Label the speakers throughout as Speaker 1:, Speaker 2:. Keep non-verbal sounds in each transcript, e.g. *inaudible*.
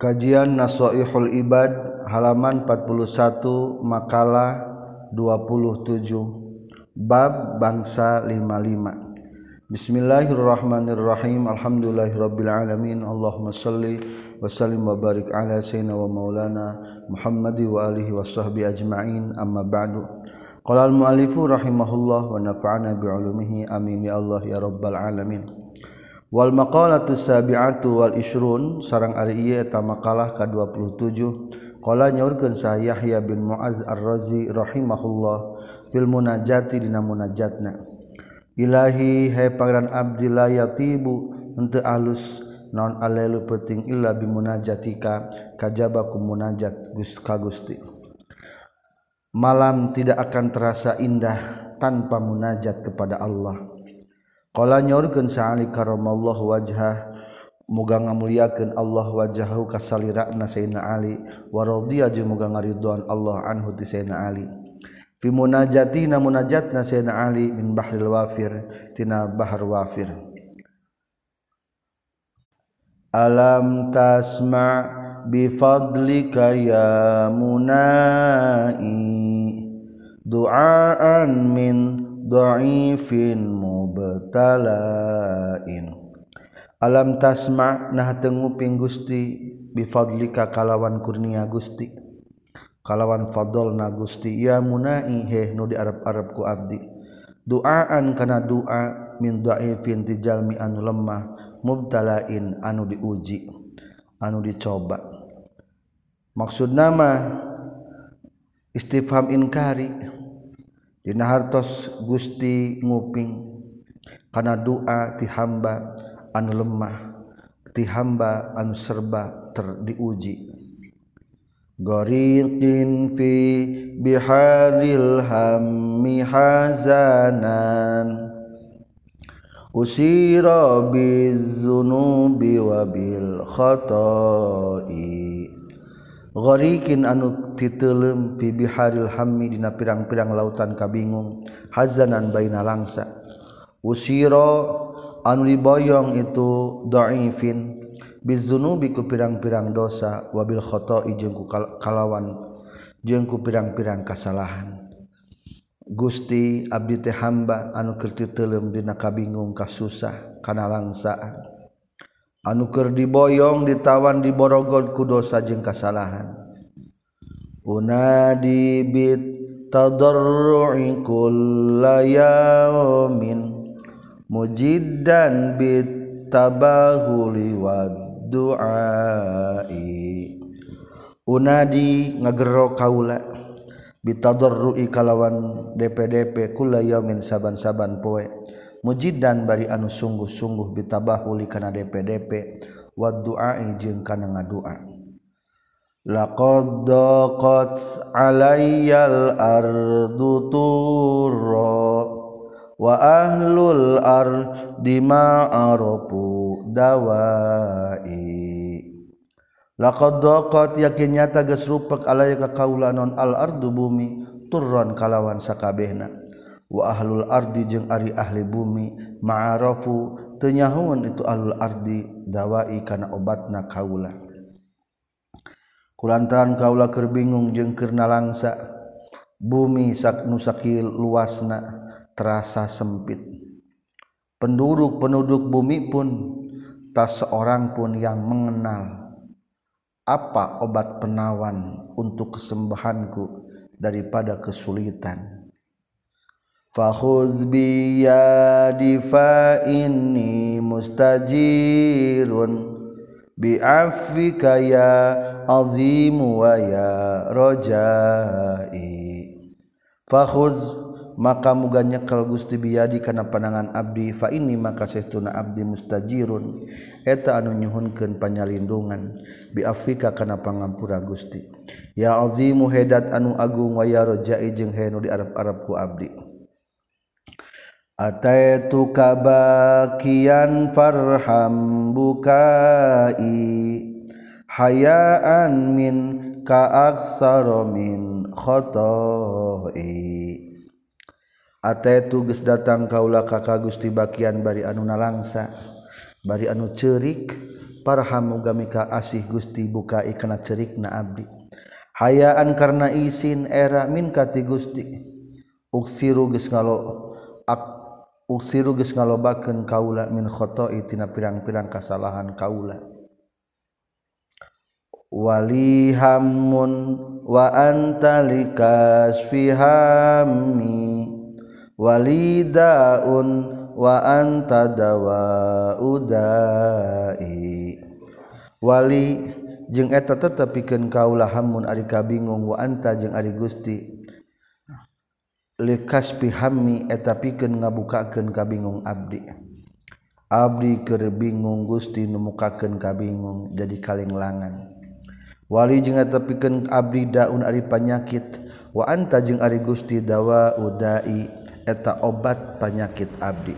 Speaker 1: Kajian Naswaihul Ibad halaman 41 makalah 27 bab bangsa 55 Bismillahirrahmanirrahim. Alhamdulillahirabbil alamin. Allahumma shalli wa sallim wa barik ala sayyidina wa maulana Muhammadi wa alihi washabbi ajmain. Amma ba'du. Qala al-muallifu rahimahullah wa nafa'ana bi ulumihi. Amin. Ya Allah ya rabbal alamin. Wal maqalatu sabi'atu wal isrun sarang ari ieu eta makalah ka-27 qala nyaurkeun sa Yahya bin Muaz Ar-Razi rahimahullah fil munajati dina munajatna. Ilahi hai pangeran abdi la yatibu henteu alus naon alelu penting illa bi munajatika kajaba ku munajat Gus ka Gusti. Malam tidak akan terasa indah tanpa munajat kepada Allah Qala nyorkeun sa'ali karamallahu wajhah. Muga ngamuliakeun Allah wajhahu kasalirana Sayyidina Ali. Wa radiya jeung muga ngaridhoan Allah anhu ti Sayyidina Ali. Fi munajatina munajatna Sayyidina Ali min bahril wafir tina bahar wafir. Alam tasma bi fadlika ya munai du'aan min dhaifin mubtalain. Alam tasma nah tenguping Gusti bifadlika kalawan kurnia Gusti. Kalawan fadol na Gusti ya munai he nu di Arab-arab ku abdi. Doaan kana doa min dhaifin ti jalmi anu lemah mubtalain anu diuji anu dicoba. Maksud nama istifham inkari Dina hartos Gusti nguping kana doa ti hamba anu lemah ti hamba anu serba ter diuji Goriqin fi biharil hammi hazanan Usira bizunubi wa bil khata'i Ghorikin anu titelem fi biharil hammi dina pirang-pirang lautan kabingung hazanan baina langsa. Usira anu diboyong itu dhaifin bizunubi ku pirang-pirang dosa wabil khata'i jeung ku kalawan jeung ku pirang-pirang kasalahan. Gusti abdi teh hamba anu keur titelem dina kabingung kasusah kana langsaan. anuker diboyong ditawan di Borogod kudosa jeung kasalahan. Unadi bit tadarru'i kullayamin mujiddan bit tabahuli wad du'ai. Unadi ngagero kaula bitadarru'i kalawan DPDP kullayamin saban-saban poe. mujid dan bari anu sungguh-sungguh bitabahuli kana DPDP wad duai jeung kana ngadua. Laqad daqat alayyal ardu turra wa ahlul ardi ma'arafu dawai. Laqad daqat yakin nyata geus rupek alaya ka kaula non al ardu bumi turron kalawan sakabehna. Ahlul ardi jeung ari ahli bumi. Ma'arafu tenyahun itu ahlul ardi dawai kana obatna kaula. Kulantaran kaula keur bingung jeung keur nalangsa. Bumi sak nu sakil luasna terasa sempit. Penduduk-penduduk bumi pun tak seorang pun yang mengenal. Apa obat penawan untuk kesembuhanku daripada kesulitan Fakhuz biyadi fa inni mustajirun bi'afika ya azimu wa ya rajai Fakhuz maka muga nyekel Gusti biyadi kana panangan abdi fa ini maka saestuna abdi mustajirun. Eta anu nyuhunkeun panyalindungan. Bi afika kana pangampura Gusti. Ya azimu hedat anu agung wa ya rajai jeung henu di Arab-arab ku abdi. Ataitu kabakian farham bukai. Hayaan min kaaksaro min khotoi. Ataitu geus datang kaula kakak Gusti bakian bari anu nalangsa Bari anu cerik Parham ugamika asih Gusti bukai kena cerik na abdi. Hayaan karena isin era min kati Gusti. Uksiru geus ngalo uksiru geus ngalobakeun kaula min khotoi tina pirang-pirang kasalahan kaula. Wali hammun wa anta likasfi hammi. Walidaun wa anta dawaudai wali jeung eta tetepikeun kaula hammun ari kabingung wa anta jeung ari Gusti. lekas pihami eta pikeun ngabukakeun kabingung abdi. Abdi keur bingung Gusti nemukakeun kabingung jadi kalenglangan. Wali jeung eta pikeun abdi daun ari panyakit wa anta jeung ari Gusti dawa udai eta obat panyakit abdi.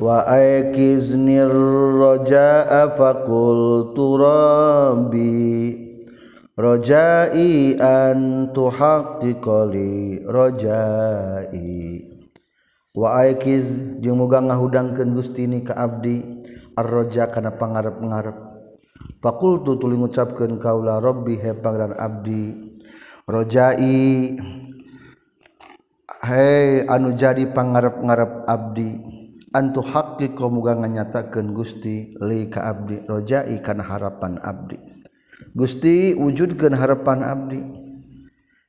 Speaker 1: Wa aikiznir rajaa faqul turabi rojai an tuhaqqiqali rojai. Wa aikiz jeung muga ngahudangkeun Gusti ni ka abdi arroja kana pangarep-ngarep. Fakultu tuluy ngucapkeun kaula rabbi he pangeran abdi rojai Hai anu jadi pangarep-ngarep abdi. Antu haqqi muga nganyatakeun Gusti li ka abdi rojai kana harapan abdi. Gusti wujudkan harapan Abdi.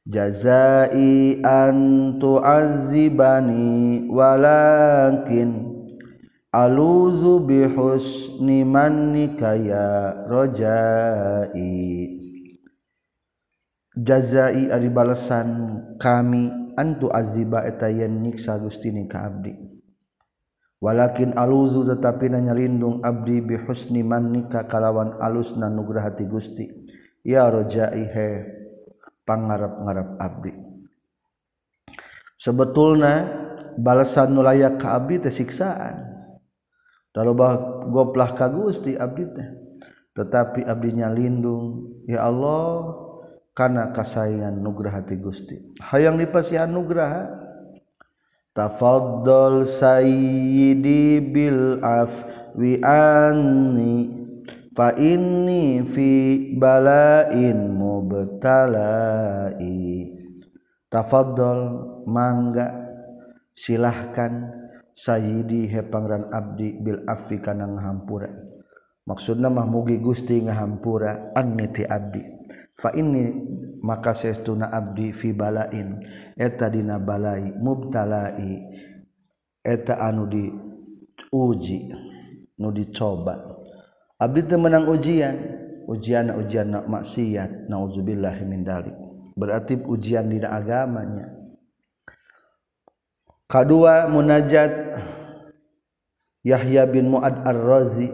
Speaker 1: Jazai antu azibani walakin aluzu bihusni mannika ya rojai. Jazai ari balasan kami antu aziba eta yen nyiksa Gusti ni ka abdi walakin aluzu tetapi nanya lindung abdi bihusni mannika kalawan alus na nugraha ti Gusti. Ya rojai he pangarap-ngarap abdi. Sebetulna balasan nulayak ka abdi teh siksaan. Dalobah goplah ka Gusti abdi teh. Tetapi abdi nyalindung ya Allah kana kasayangan nugraha ti Gusti. Hayang dipasihan nugraha tafaddal sayyidi bil afwi anni fa inni fi balain mubtalai. Tafaddal mangga silahkan sayyidi he pangeran abdi bil afwi kana ngahampura maksudna mah mugi Gusti ngahampura anni ti abdi. Fa inni maka seuna Abdi fibalain eta dina balai mubtalai. Eta anu di uji nu dicoba Abdi temenang ujian. Ujian ujian na maksiat. Naudzubillah min dalik. Berarti ujian dina agamanya. Kadua munajat Yahya bin Muad Ar-Razi.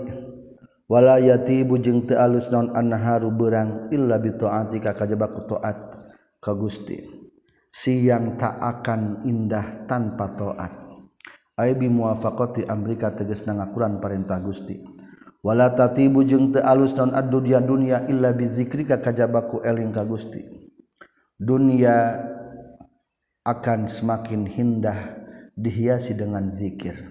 Speaker 1: Walayati bujeng teu alus naon anharu berang illa bi taati ka kajaba ku taat Gusti. Siang tak akan indah tanpa taat. Ay bi muwafaqati amrika tegasna ngakuran parentah Gusti. Wala tatibu jeung teu alus naon ad-dunya dunya illa bi zikrika kajaba eling ka Gusti. Dunia akan semakin indah dihiasi dengan zikir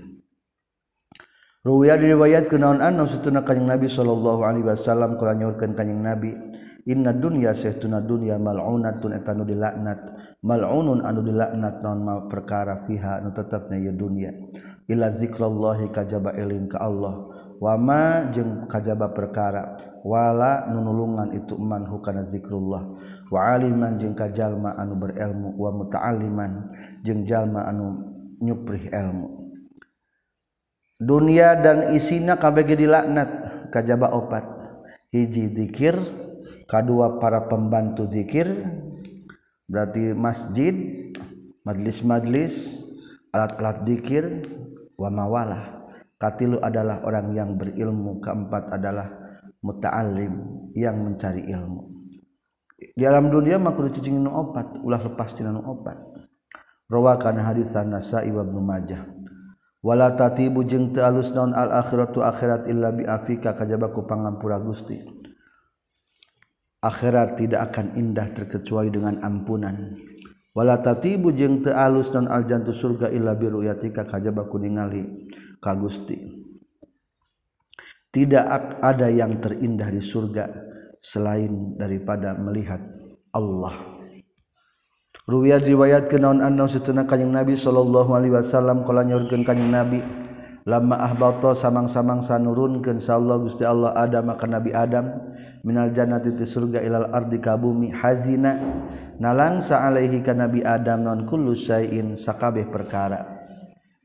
Speaker 1: Ruya diriwayat kenaon anu setuna kanjing Nabi sallallahu alaihi wasallam kala nyaurkeun kanjing Nabi inna dunya sahtuna dunya mal'unatun eta nu dilaknat. Mal'unun anu dilaknat naon ma perkara fiha nu tetepna ieu dunya. Ila zikrallahi kajaba eling ka Allah. Wa ma jeung kajaba perkara. Wala nunulungan itu man hukana zikrullah. Wa aliman jeung kajalma anu berilmu. Wa muta'alliman jeung jalma anu nyuprih ilmu. dunia dan isina KBG dilaknat kajba obat hiji dzikir kedua para pembantu dzikir berarti masjid majelis-majlis alat-alat dzikir wamawalah katilu adalah orang yang berilmu keempat adalah muta'alim yang mencari ilmu. Di alam dunia mah kudu cicing obat ulah lepas tina obat rawakan hadisan Nasa'i wa Ibnu Majah. Wala tatibu jeung teu alus naon al akhiratu akhirat illa bi afika kajabaku pangampura Gusti. Akhirat tidak akan indah terkecuali dengan ampunan. Wala tatibu jeung teu alus naon al jantu surga illa bi ru'yatika kajabaku ningali ka Gusti. Tidak ada yang terindah di surga selain daripada melihat Allah Ruwiat riwayat kenaon anna sutuna kanjing Nabi sallallahu alaihi wasallam kala nyorkeun kanjing Nabi. Lama ahbata samang-samang sanurunkeun Allah Gusti Allah Adam ka Nabi Adam minal jannati ti surga ilal ardi ka bumi hazina. Nalangsa alaihi ka Nabi Adam non kullu syai'in sakabeh perkara.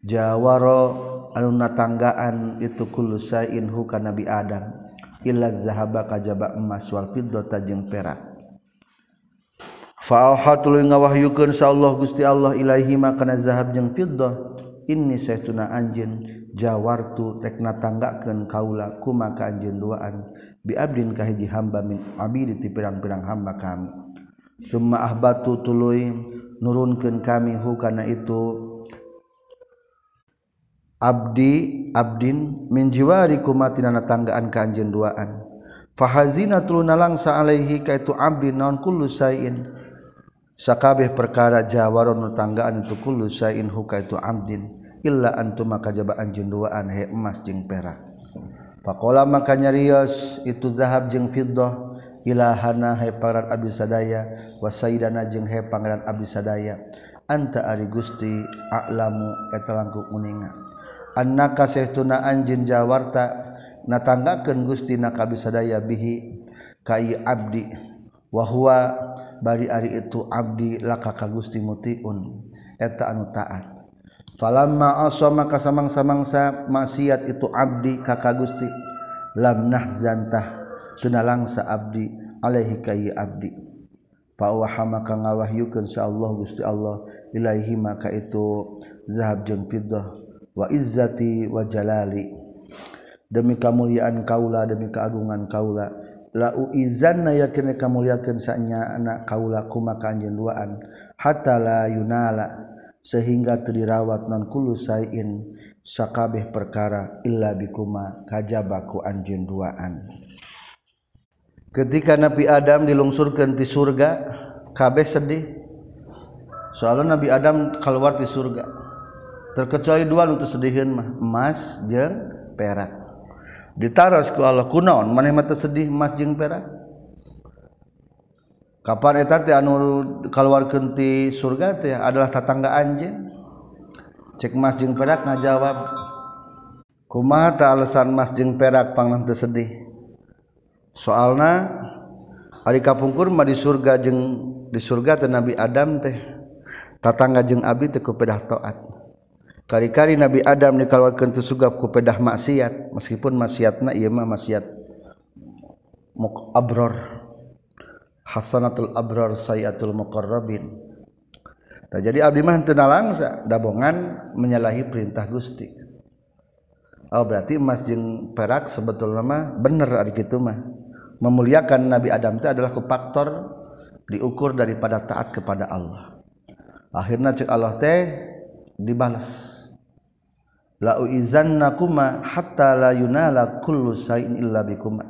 Speaker 1: Jawaro anu natanggaan itu kullu syai'in hu ka Nabi Adam. Illa zahaba kajaba emas wal fiddata jeung perak. Fa'ahatul ngawahyukeun sa Allah Gusti Allah ilaihi ma kana zahab jeung fiddah. Inni saytuna anjeun jawartu rek natanggakeun kaula kuma ka anjeun duaan. Bi abdin ka hiji hamba min abidi ti pirang-pirang hamba kami. Summa ahbatu tuluy nurunkeun kami hu kana itu abdi abdin min jiwari kuma tina natanggaan ka anjeun duaan. Fahazina tuluna langsa alaihi ka itu abdi naon kullu sayin sakabeh perkara jawaron nu tanggaan itu kullu sain huka itu amdin illa antum maka jaba anjeun duaan he emas jeung perak. Faqala maka nyarios itu zahab jeung fiddah ilahana he pangeran abdi sadaya wa sayyidana jeung he pangeran abdi sadaya anta ari gusti a'lamu eta langkung muninga. Annaka sahtuna anjin jawarta natanggakeun gusti na kabisadaya bihi kai abdi wa huwa bari ari itu abdi laka ka Gusti mutiun eta anu taat. Falamma asama kasamang-samangsa maksiat itu abdi ka ka Gusti. Lam nahzantah teu langsa abdi alaihi kayi abdi. Fa wahama ka ngawahyukeun sa Allah Gusti Allah ilaihi maka itu zahab jeung fiddah wa izzati wa jalali. Demi kamuliaan kaula demi keagungan kaula la uizanna yakin kamuliakeun sanya anak kaulaku maka anjeun hatta la yunala sehingga dirawat non kullu sain sakabeh perkara illa bikuma kajabaku anjeun duaan. Ketika Nabi Adam dilungsurkan di surga kabeh sedih. Soalnya Nabi Adam keluar di surga. Terkecuali dua untuk sedihin mah emas jeng perak ditaros ku Allah kunaon? Maneh mata sedih emas jeung perak. Kapan eta teh anu kaluarkeun ti surga teh adalah tatangga anjeun? Cek emas jeung perak ngajawab. Kumaha ta alasan emas jeung perak pangna teu sedih soalna ari kapungkur mah di surga jeung di surga teh Nabi Adam teh. Tatangga jeung abi teu kupedah taat. Kali-kali Nabi Adam dikaluarkan itu sugap ku pedah maksiat meskipun maksiatna ieu mah maksiat abror hasanatul abror sayatul muqarrabin. Tak jadi abdi mah teu nalangsa dabongan menyalahi perintah Gusti. Oh berarti emas jeung perak sebetulnya mah bener ari kitu mah. Memuliakan Nabi Adam itu adalah ku faktor diukur daripada taat kepada Allah. Akhirnya cek Allah teh dibalas la uizannakuma hatta la yunala kullu sain illa bikuma.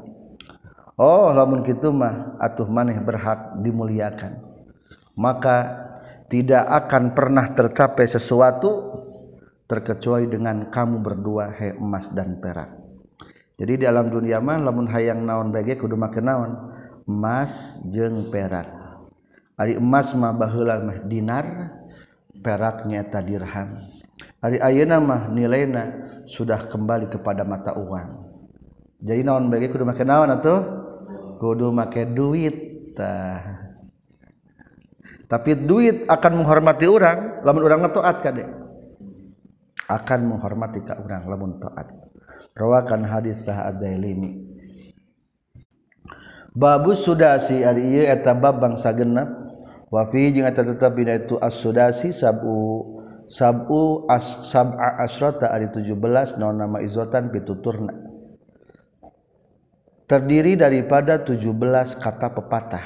Speaker 1: Oh lamun kitu mah atuh maneh berhak dimuliakan. Maka tidak akan pernah tercapai sesuatu terkecuali dengan kamu berdua he emas dan perak. Jadi di alam dunia mah lamun hayang naon bage kudu make naon? Emas jeung perak. Ari emas mah baheula mah dinar peraknya ta dirham hari ayeuna mah nilainya sudah kembali kepada mata uang. Jadi naon bagi kudu make naon atuh? Kudu make duit tah. Tapi duit akan menghormati orang lamun orang taat kade akan menghormati ka orang lamun taat rawakan hadis sah ad-dailimi. Babu sudasi ari ieu eta bab bangsa genep. Wa fi jeung eta tetep dina itu as-sudasi sabu. sabu as sab'a asrata ari 17 naon nama izotan pituturna. Terdiri daripada 17 kata pepatah.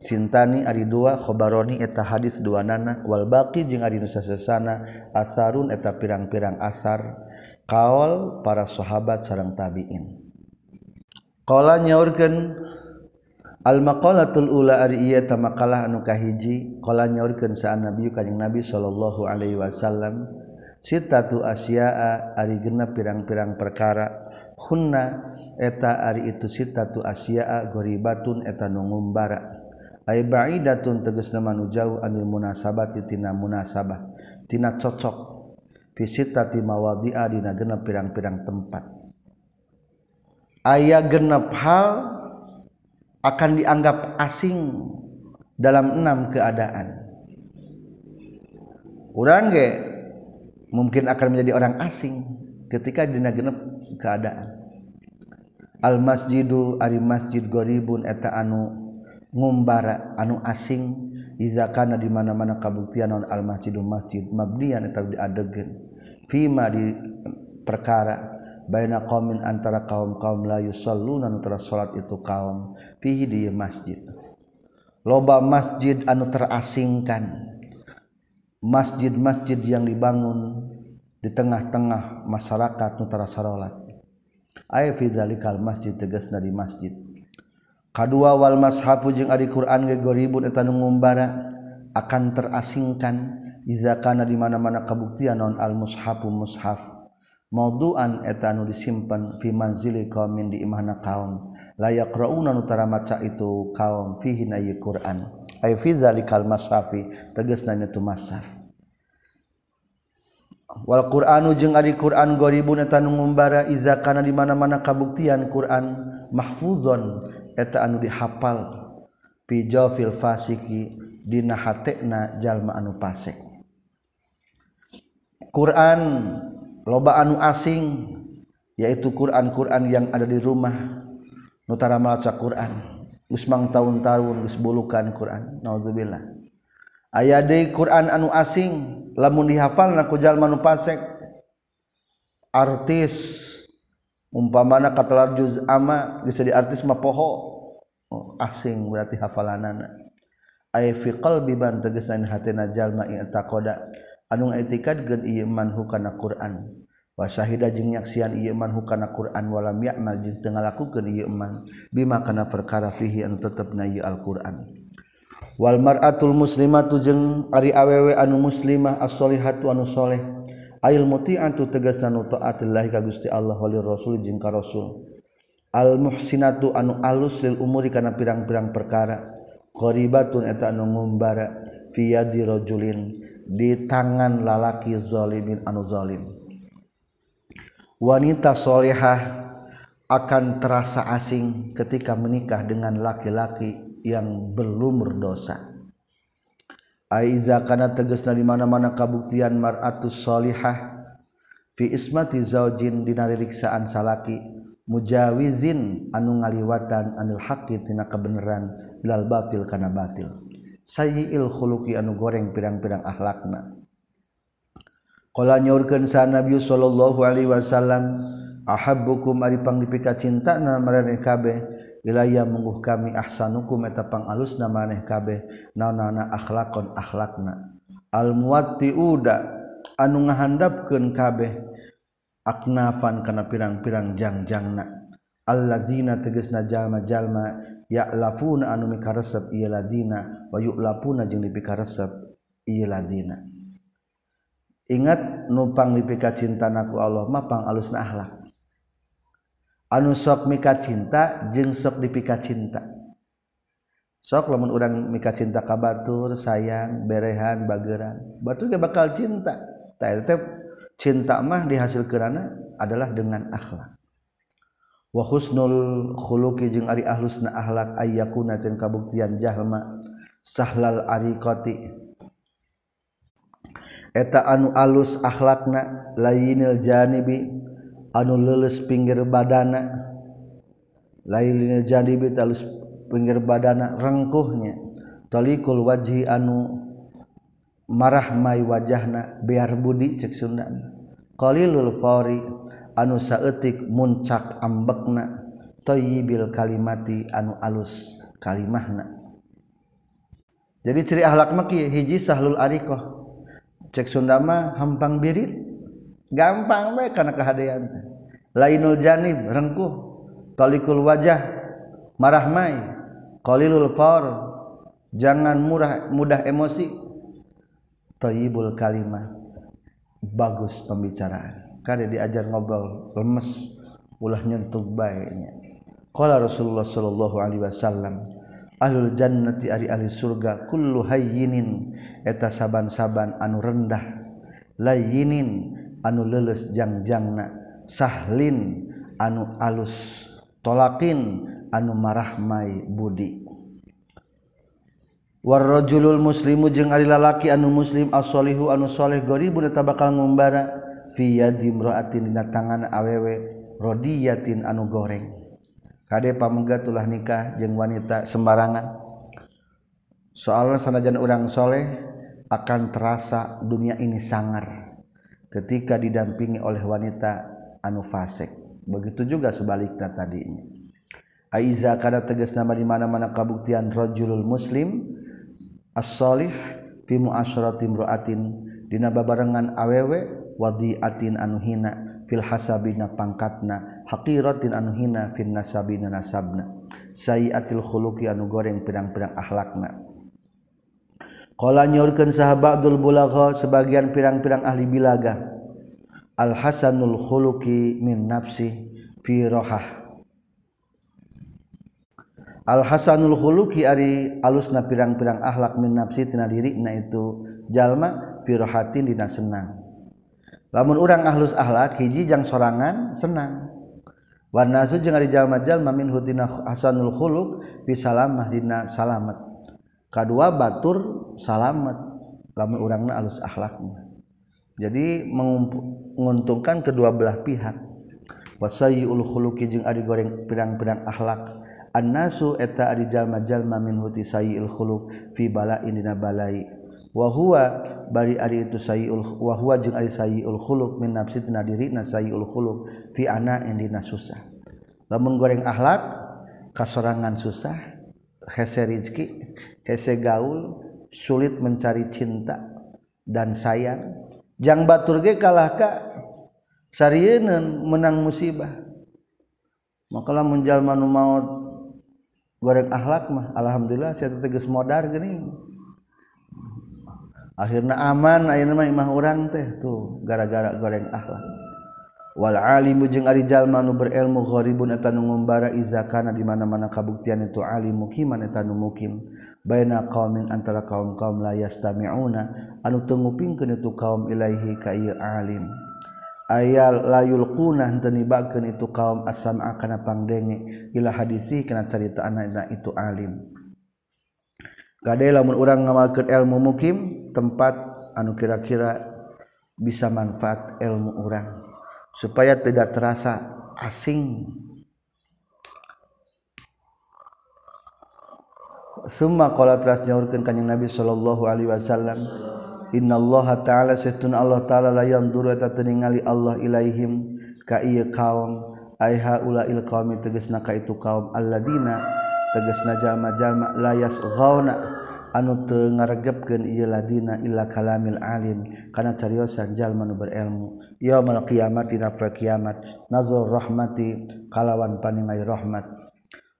Speaker 1: Sintani ari dua khobaroni eta hadis dua nana wal baqi jeung ari nusasasana asarun eta pirang-pirang asar. Kaol para sahabat sareng tabiin. Qala nyaurkeun Al-maqalatul ula ari ieu tamakalah anu kahiji qala nyaurkeun saan nabi kanjing nabi sallallahu alaihi wasallam sitatu asya'a ari genep pirang-pirang perkara. Hunna eta ari itu sitatu asya'a goribatun eta nu ngumbara. Ay ba'idatun tegasna manu jauh anil munasabati tina munasabah tina cocok. Fi sitati mawadhi'a dina genep pirang-pirang tempat. Aya genep hal akan dianggap asing dalam enam keadaan. Orang ge mungkin akan menjadi orang asing ketika dina genep keadaan. Al masjidu ari masjid goribun eta anu ngumbara anu asing iza kana di mana-mana kabuktian non al masjidu masjid mabniyan eta diadegen fima di perkara baina qaumin antara kaum-kaum la yusalluna antara salat itu kaum fihi di masjid. Loba masjid anu terasingkan. Masjid-masjid yang dibangun di tengah-tengah masyarakat nutara sarolat ay fi dzalikal masjid tegasna di masjid. Kadua wal mashafu jeung ari Quran ge goribun eta nu ngumbara akan terasingkan iza kana di mana-mana kabuktian non al mushafu mushaf mauduan etanu disimpan fimanzili kaum di imahna kaum. Layak rauna nutara maca itu kaum fihi na Quran. Ay fi zalikal masrafi tegas nanya tu masraf wal Quranu jeung ari Quran goribun eta nu ngumbara iza kana di mana-mana kabuktian Quran mahfuzon eta anu dihafal fi jawfil fasiki dina hatena jalma anu pasek. Quran loba anu asing yaitu Quran-quran yang ada di rumah Nutara maca Quran Usmang tahun-tahun gesbulukan Quran naudzubillah aya deui Quran anu asing lamun dihafal na ku jalma nu pasek artis umpamana katalar juz ama bisa di artis mah poho. Oh, asing berarti hafalanana. Ay fi qalbi ban tegesan hatina jalma taqoda anu etikad iman hukana Quran. Wa syahida jeung nyaksian ieu iman hukana Quran walam ya'mal jeung teu ngalakukeun ieu iman bima kana perkara fihi anu tetepna ieu Al-Qur'an. Wal mar'atul muslimatu jeung ari awewe anu muslimah as-solihatu anu soleh. Ail muti'atu tegasna nu taatillahi ka Gusti Allah walir rasul jeung ka rasul. Al muhsinatu anu alus lil umuri kana pirang-pirang perkara. Qaribatun eta anu ngumbara fi yadi rajulin. Di tangan lalaki zalimin anu zalim. Wanita solehah akan terasa asing ketika menikah dengan laki-laki yang belum berdosa Aiza kana tegesna di mana-mana kabuktian mar'atus solihah fi ismati zaujin dina ririksaan salaki mujawizin anu ngaliwatan anil haqqi tina kebenaran bilal batil kana batil sayyi'il khuluqi anu goreng pirang-pirang akhlakna. Qala nyaurkeun sa nabi sallallahu alaihi wasallam ahabbukum ari panglipika cintana maraneh kabeh wilayah mungguh kami ahsanukum eta pangalusna maneh kabeh naonana akhlakon akhlakna. Al muwatti uda anu ngahandapkeun kabeh aknafan kana pirang-pirang jangjangna. Allazina tegasna jalma-jalma ya lafuna anu mikaresep ieu ladina wa jeng dipika resep ieu ladina ingat numpang dipika cinta naku Allah mah alus na akhlak. Anu sok mika cinta jeung sok dipika cinta sok lamun urang mika cinta ka batur sayang berehan bageran batur ge bakal cinta. Tah eta cinta mah dihasilkeunana adalah dengan akhlak. wa husnul khuluqi jeung ari ahlusna akhlak ayyakuna tin kabuktian jahma sahlal ariqati. Eta anu alus akhlakna lainil janibi anu leles pinggir badana. Lainil janibi talus pinggir badana rengkuhnya talikul wajhi anu marah mai wajahna biar budi cek sunda. Qalilul fawri anu saetik muncak ambekna toyibil kalimati anu alus kalimahna. Jadi ciri akhlak maki hiji sahlul ariqah cek Sundama hampang birit gampang baik karena kehadian lainul janib rengkuh. Tolikul wajah marahmai qalilul qor jangan murah mudah emosi. Toyibul kalimah bagus pembicaraan. kada diajar ngobrol lemes ulah nyentuh baiknya. Qala rasulullah sallallahu alaihi wasallam ahlul jannati ari ahli surga kullu hayyinin. Eta saban-saban anu rendah layinin anu leles jangjangna sahlin anu alus tolakin anu marahmai budi. Warrajulul muslimu jeung ari lalaki anu muslim as-solihu anu soleh goribun eta bakal ngumbara. fiya dimroatin dina tangan awewe rodiyatin anu goreng. Kade pamengatulah nikah jeung wanita sembarangan. Soalnya sanajan urang soleh akan terasa dunia ini sangar ketika didampingi oleh wanita anu fasik. Begitu juga sebaliknya tadinya. Aiza kada tegas nama di mana-mana kabuktian rajulul muslim as-solih fi mu'asyarati imra'atin. Dina babarengan awewe wadiatin anu hina fil hasabina pangkatna haqirotin anu hina fin nasabina nasabna sayiatil khuluqi anu goreng pirang-pirang akhlakna. Kala nyorkeun sahabat Abdul Bulagha sebagian pirang-pirang ahli bilaga Al Hasanul khuluqi min nafsi fi rohah. Al Hasanul khuluqi ari alusna pirang-pirang akhlak min nafsi tina dirina itu jalma fi rohatin dina senang. lamun urang ahlus akhlak hiji jang sorangan senang. Wan nasu jeung ari jalma-jalma min hutina hasanul khuluq bi salamah dina salamet. Kadua batur salamet. Lamun urangna alus akhlakna jadi menguntungkan kedua belah pihak. Wasayyul khuluqi jeung ari goreng pirang-pirang akhlak. Annasu eta ari jalma-jalma min huti sayyil khuluq fi bala'in dina balai. Wa huwa bari ari itu sayyul wa huwa jeung ari sayyul khuluq min nafsi tina dirina sayyul khuluq fi ana dina susah. Lamun goreng akhlak kasorangan susah hese rizki hese gaul sulit mencari cinta dan sayang. Jang batur ge kalah ka sarieun menang musibah. Maka lamun jalma nu maot goreng akhlak mah alhamdulillah saya tegas modar gini akhirnya aman akhirnya imah orang teh. Tuh gara-gara goreng akhlak wal alimu jeung ari jalma nu berilmu gharibun eta nu ngumbara di mana-mana kabuktian itu alim mukiman eta nu mukim. Baina qaumin antara kaum-kaum la yastami'una anu teu ngupingkeun itu kaum ilaihi ka ieu alim. Ayal layul yulquna henteu nibakeun itu kaum asam kana pangdenge. Ila hadisi kana cerita anak itu alim. Gade lamun urang ngamalkeun ilmu mukim tempat anu kira-kira bisa manfaat ilmu urang supaya tidak terasa asing. Summa qala teras nyaurkeun kanjing Nabi sallallahu alaihi wasallam Innallaha ta'ala sahtun Allah ta'ala la yanduru eta Allah ilaihim ka ieu kaum ai haula il qaumi tegasna ka itu kaum alladina teges najallma-jalma layasna anu teu ngaregepkeun ia ladina ila kalamil alim kana cariosan jalmanu berilmu. Ya mal kiamat na pra kiamat nazar rahmati kalawan paningai rahmat.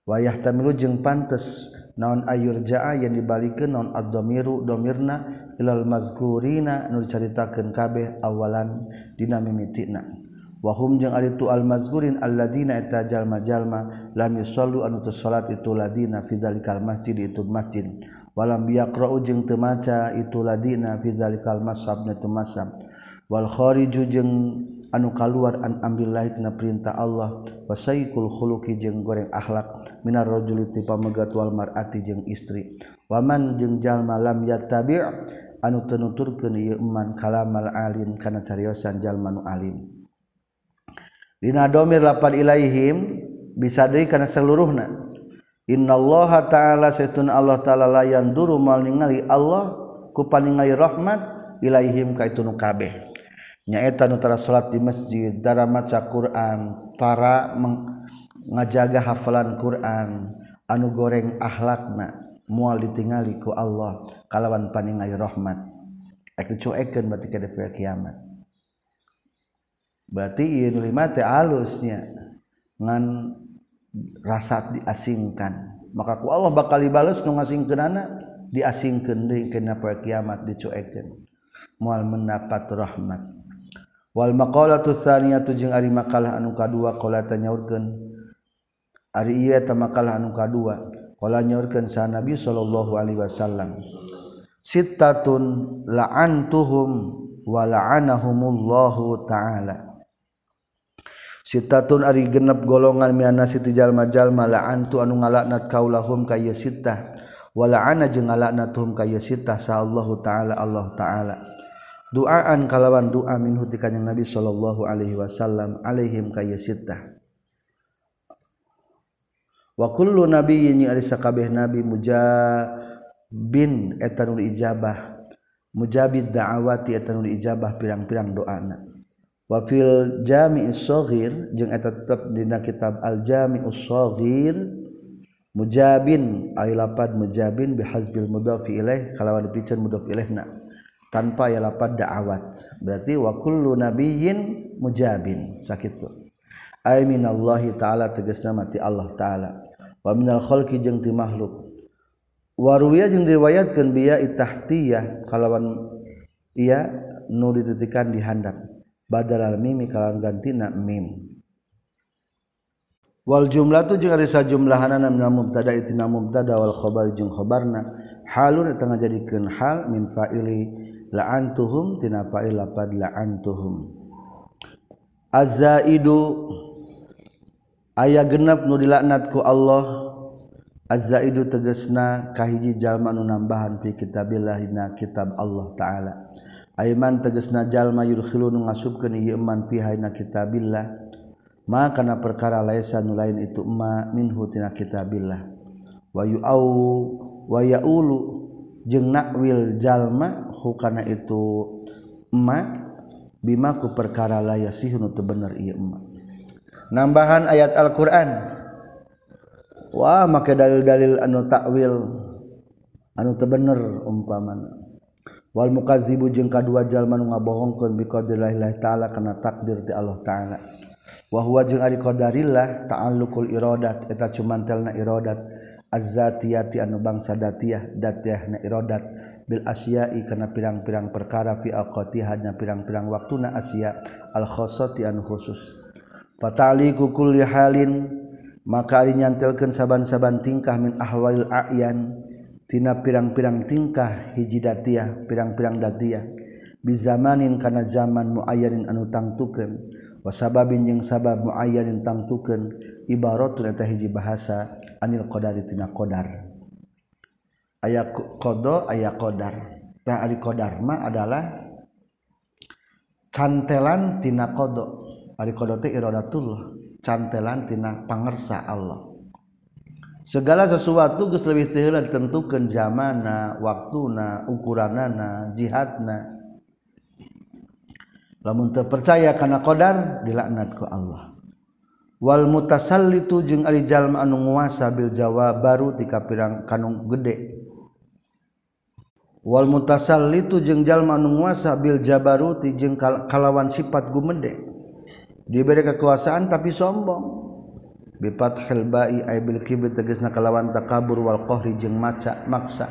Speaker 1: Wayah tamilu jeung pantes naon ayur jaa yang dibalikeun naon ad-dhamiru dhamirna ilal mazkurina nu dicaritakeun kabeh awalan dina mimitina wahum jeung ari tu almazkurin alladzina eta jalma-jalma lam yusallu anu tu salat itu ladina fi dzalikal masjid itu masjid. Walam yaqra'u jeung teu maca itu ladina fi dzalikal masab na teu masab wal khariju jeung anu kaluar an ambillah tina perintah Allah. Wasaikul khuluqi jeung goreng akhlak minar rajuli ti pamegat wal mar'ati jeung istri. Waman jeung jalma lam yattabi' anu teu nuturkeun ieu iman kalamal alim kana cariosan jalma nu alim. Dina domir lapan ilaihim bisadri kana seluruhna. Innallaha ta'ala setun Allah ta'ala la yanduru mal ningali Allah ku paningali rahmat ilaihim ka itu nu kabeh. Nyaeta nu tara salat di masjid, tara maca Quran, tara ngajaga hafalan Quran, anu goreng akhlakna mual ditingali ku Allah kalawan paningali rahmat. Aku cuekeun berarti kiamat. berarti lima teh alusnya ngan rasa diasingkan. Maka ku Allah bakal dibalas nu ngasingkeunana diasingkeun deui kana poe kiamat dicuekeun. Moal mendapat rahmat. Wal maqalatu tsaniyatu jeung ari makalah anu kadua qala tanyaurkeun ari ieu teh makalah anu kadua qala nyaurkeun sa nabi sallallahu alaihi wasallam. Sittatun la'antuhum wa la'anahumullahu ta'ala. sitatun ari genep golongan miana siti jalma-jalma la'antu anu ngalaknat kaulahum ka yasitah wala ana jeung ngalaknatum ka yasitah sa Allahu taala Allah taala. Doaan kalawan doa minhu ti kanjeng Nabi sallallahu alaihi wasallam alaihim ka yasitah wa kullu nabiyyin ari sakabeh nabi mujabin etanul ijabah. Mujabid da'awati etanul ijabah pirang-pirang doana. wafil jami sohir jeung eta tetap dina kitab al jami sohir mujabin ay lapad mujabin bihazbil mudhafi ilaih kalawan dipican mudhaf ilaihna tanpa ya lapad da'awat. Berarti wa kullu nabiyyin mujabin sakitu ay minallahi ta'ala tegasna mati Allah ta'ala. Wa minal khalqi jeung ti makhluk. Waruya jeung riwayatkeun biya tahtiyah kalawan ia nu dititikan di handap badal mimi kalawan gantina mim. Wal jumlah tu jeung ari sajumlahanna minal mubtada itina mubtada wal khabar jeung khabarna. Halun eta ngajadikeun hal min fa'ili la'antuhum tina fa'il lapad la'antuhum. Azzaidu aya genep nu dilaknat ku Allah. Azzaidu tegesna kahiji jalma nu nambahan fi kitabillah na kitab Allah taala. Ayman teges najallma nu ngasubkeun ieu iman piha na kitabillah ma kana perkara laisa nu lain itu ma minhu tina kitabillah. Wa yu'au wa ya'ulu jeung nakwil jalma hukana itu ma bima ku perkara la yasih nu teu bener ieu ma. Nambahan ayat Al-Qur'an. Wah make dalil-dalil anu takwil anu teu bener umpamana. wal mukazibu jeung kadua jalma nu ngabohongkeun bi taala kana takdir ti Allah taala. Wa huwa jeung ari qadarillah ta'alluqul iradat eta cuman telna iradat azzatiyati anu bangsa datiyah datiyah na iradat bil asyai kana pirang-pirang perkara fi aqatihadna pirang-pirang waktuna asya al khosati anu khusus. Fatali kulli halin maka ari nyantelkeun saban-saban tingkah min ahwalil a'yan tina pirang-pirang tingkah hiji datiah pirang-pirang datiah bizamanin kana zaman muayyanin anu tangtukeun. Wa sababin jeung sabab muayyanin tangtukeun ibaratun eta hiji bahasa anil qadari tina qadar. Aya qada aya qadar. Tah ari qadar mah adalah cantelan tina qada ari qada teh iradatullah cantelan tina pangersa Allah. segala sesuatu geus leuwih teu ditentukeun zamana waktuna ukuranana jihadna lamun teu percaya kana qadar dilaknat ku Allah. Wal mutasallitu jeung ari jalma anu nguasa bil jawab baru tika pirang kanung gede. Wal mutasallitu jeung jalma anu nguasa bil jabaruti jeung kalawan sifat gumede diberi kekuasaan tapi sombong. bipat helbai aibil kibir tegesna kalawan takabur wal qahri jeung maca maksa.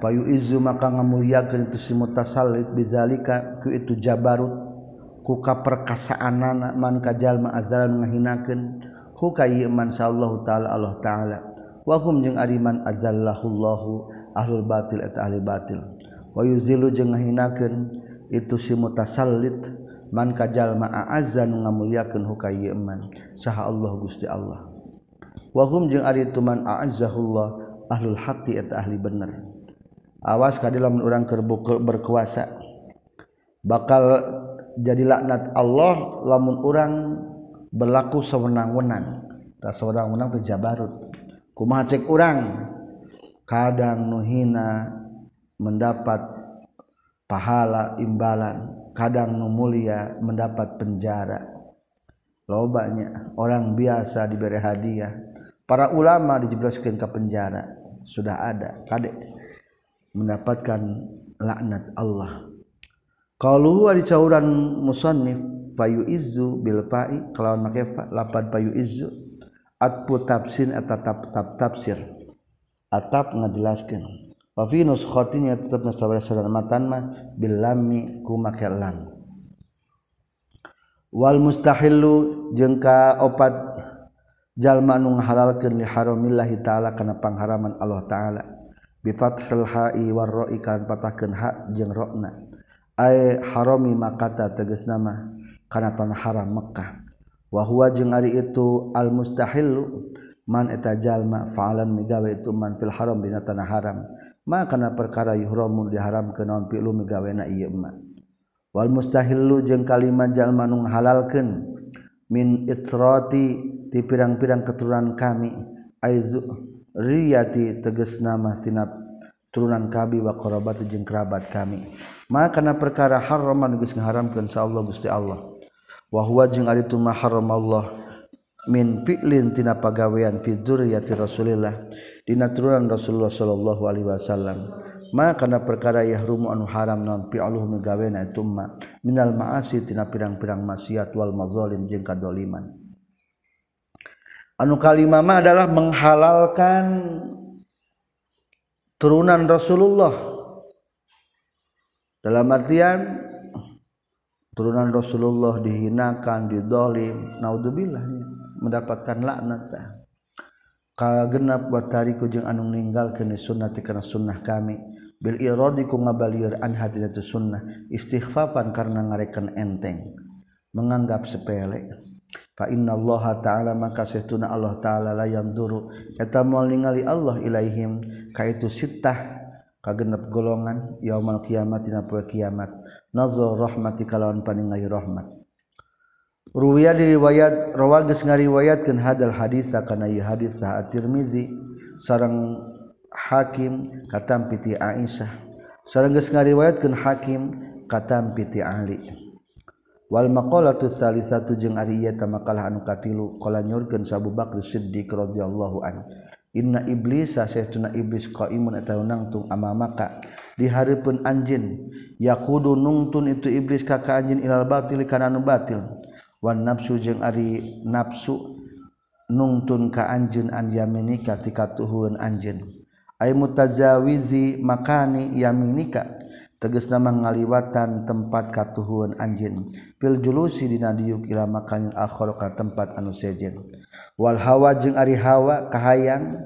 Speaker 1: Fayu izu maka ngamulyakeun itu si mutasallit bizalika ku itu jabarut ku kaperkasaanana man kajalma azalan ngahinakeun ku sallallahu taala Allah taala. Wa hum jeung ariman azallahullahu ahlul batil eta ahli batil. Wa yuzilu jeung ngahinakeun itu si mutasallit man kajallma azan ngamuliakeun huka ieu saha Allah Gusti Allah. Wa hum jeung ari tuman aazzahullah ahlul haqqi eta ahli bener. Awas kadilah mun urang keur berkuasa. Bakal jadi laknat Allah lamun urang berlaku sewenang-wenang. Tak sewenang-wenang teh jabarut. Kumaha cek urang? Kadang nuhina mendapat pahala imbalan. Kadang mulia mendapat penjara. Lobanya orang biasa diberi hadiah. Para ulama dijebloskan ke penjara. Sudah ada kadek mendapatkan laknat Allah. Kalau di cauran musannif fayu izu bil fa'i kelawan make lapad fayu izu atpu tafsir eta tap tafsir atap ngajelaskeun Vinus khotinya tetap saudara-saudara matan mah bilami ku make lam. Wal mustahillu jengka opat jalma nu ngahalalkeun li haramillahi taala kana pangharaman Allah taala. Bi fathil ha'i war ra'i kan patahkeun ha jeung ra'na. Ai harami makata tegasna mah kana tanah haram Mekkah. Wa huwa jeung ari itu al mustahillu man eta jalma fa'alan migawe itu man fil haram dina tanah haram makana perkara yuhramu diharam ke naon pilu megawena ieu ma. Wal mustahillu jeung kalima jalma nu halalkeun min itrati ti pirang-pirang keturunan kami aizu riyati tegas nama tina turunan kami wa qarabat jeung kerabat kami. Maka kana perkara haraman geus ngaharamkeun sa Allah Gusti Allah. Wa huwa jeung ari tu Allah. Min fi'lin tina pagawean fi dzurriyyati Rasulillah dina turunan Rasulullah sallallahu alaihi wasallam. Karena perkara yahrum anu haram non Minal maasi tina pirang-pirang maksiat Wal mazolim jengkadoliman anu kalimama adalah menghalalkan turunan Rasulullah. Dalam artian turunan Rasulullah dihinakan didolim naudzubillah mendapatkan laknat kalau genap buat tariku jeung anu meninggal kene sunnati karena sunnah kami. Bil iradi ku ngabalir an hadinatu sunnah istighfafan karena ngarekan enteng. Menganggap sepele. Fa inna Allah ta'ala maka sesuna Allah ta'ala la yanduru. Eta moal ningali Allah ilaihim ka itu sittah ka genep golongan yaumul kiamat dina poe kiamat. Nazar rahmati kalawan paningali rahmat. Ruwiya diriwayat rawa geus ngariwayatkeun hadal hadis kana ieu hadis sa At-Tirmizi. Sareng Hakim katam piti Aisyah. Sareng geus ngariwayatkeun Hakim katam piti Ali. Wal maqalatu salisatu jeung ari ieu maqalah anu katilu qala nyurkeun Abu Bakar Siddiq radhiyallahu anhu. Inna iblis saestuna iblis qaimun atawa nangtung amamaka di hareupeun anjeun yaqudu nungtun itu iblis ka ka anjeun ilal batil kana anu batil. wan nafsu jeung ari nafsu nungtun ka anjeun an yaminika tika tuhun anjeun. Ay mutazawizi makani yaminika tegas nama ngaliwatan tempat katuhun anjin fil julusi dina diuk ila makanin akhir ka tempat anu sejen. Wal hawa jeung ari hawa kahayang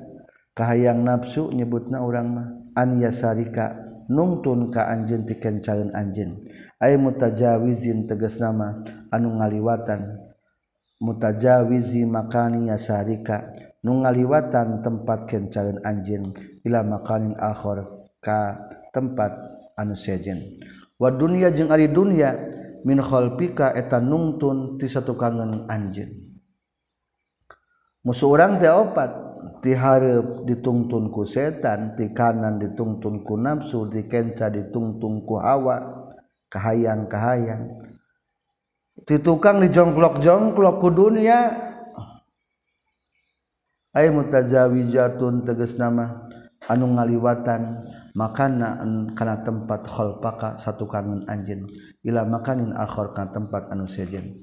Speaker 1: kahayang nafsu nyebutna urang mah. An yasarika nungtun ka anjeun tikeun calon anjeun. ay mutajawizin teges nama anu ngaliwatan. Mutajawizi makani yasarika. Nu ngaliwatan tempat kencaeun anjeun ila makanin akhir ka tempat anu sejen. Wa dunya jeung ari dunya min khalpika eta nungtun ti satukangan anjeun. Musuh urang teh opat ti hareup ditungtun ku setan ti kanan ditungtun ku nafsu dikenca ditungtun ku hawa. kahayang-kahayang. Ti tukang dijongklok-jongklok ku dunia. Ay mutazawijatun tegas nama anu ngaliwatan makana kana tempat khalpaka satu kangen anjeun. Ila makanin akhir kana tempat anu sejen.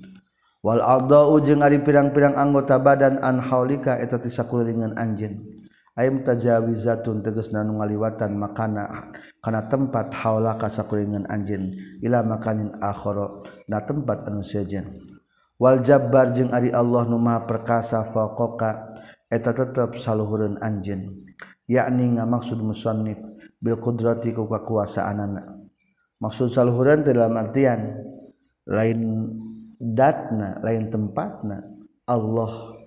Speaker 1: Wal adau jeung ari pirang-pirang anggota badan an haulika eta ti sakulingan anjeun. Tajawi zatun teges nanu ngaliwatan makana karena tempat haula kasakuringan anjin ila makanin akhara na tempat anu sejen. Wal jabbar jeung ari Allah nu maha perkasa faqaka eta tetep saluhureun anjeun yakni ngamaksud musannif bil qudrati ku kakuasaanana maksud saluhureun dalam artian lain datna lain tempatna Allah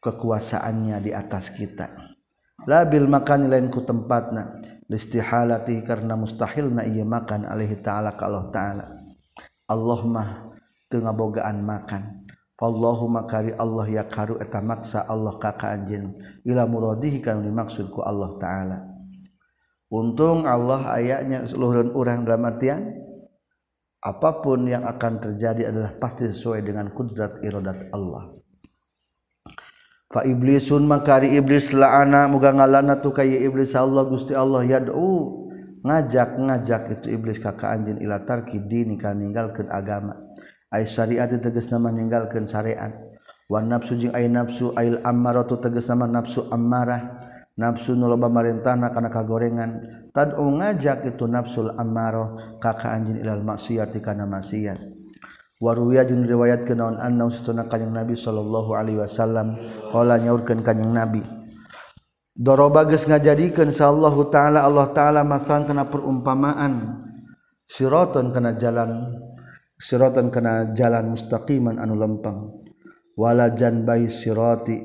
Speaker 1: kekuasaannya di atas kita labil makan lainku tempatna. Listihalati karena mustahil na ia makan alaihi ta'ala ka Allah ta'ala. Allah mah teu ngabogaan makan. Allahu makari Allah ya karu eta maksa Allah ka ka ila muradihi kan dimaksud ku Allah taala. Untung Allah ayatnya seluruh orang dalam artian apapun yang akan terjadi adalah pasti sesuai dengan kudrat iradat Allah. fa iblisun makari iblis laana muga ngalana tu kay iblis. Allah Gusti Allah yad'u. Ngajak ngajak itu iblis kakak anjin ila tarki dini kan ninggalkeun agama. Ai syariat tegas nama ninggalkeun syariat. Wa nafsu jeung ai nafsu ail ammaratu tegas nama nafsu ammarah. Nafsu nu loba marintahna kana kagorengan. Tad'u ngajak itu nafsul ammarah kakak anjin ilal maksiat kana maksiat. waruya jeung riwayat kenaon anna sutuna kanjing nabi sallallahu alaihi wasallam. Qala nyaurkeun kanjing nabi doroba geus ngajadikeun sallallahu taala Allah taala masalan kana perumpamaan. Siraton kana jalan siraton kana jalan mustaqiman anu lempang wala janbai sirati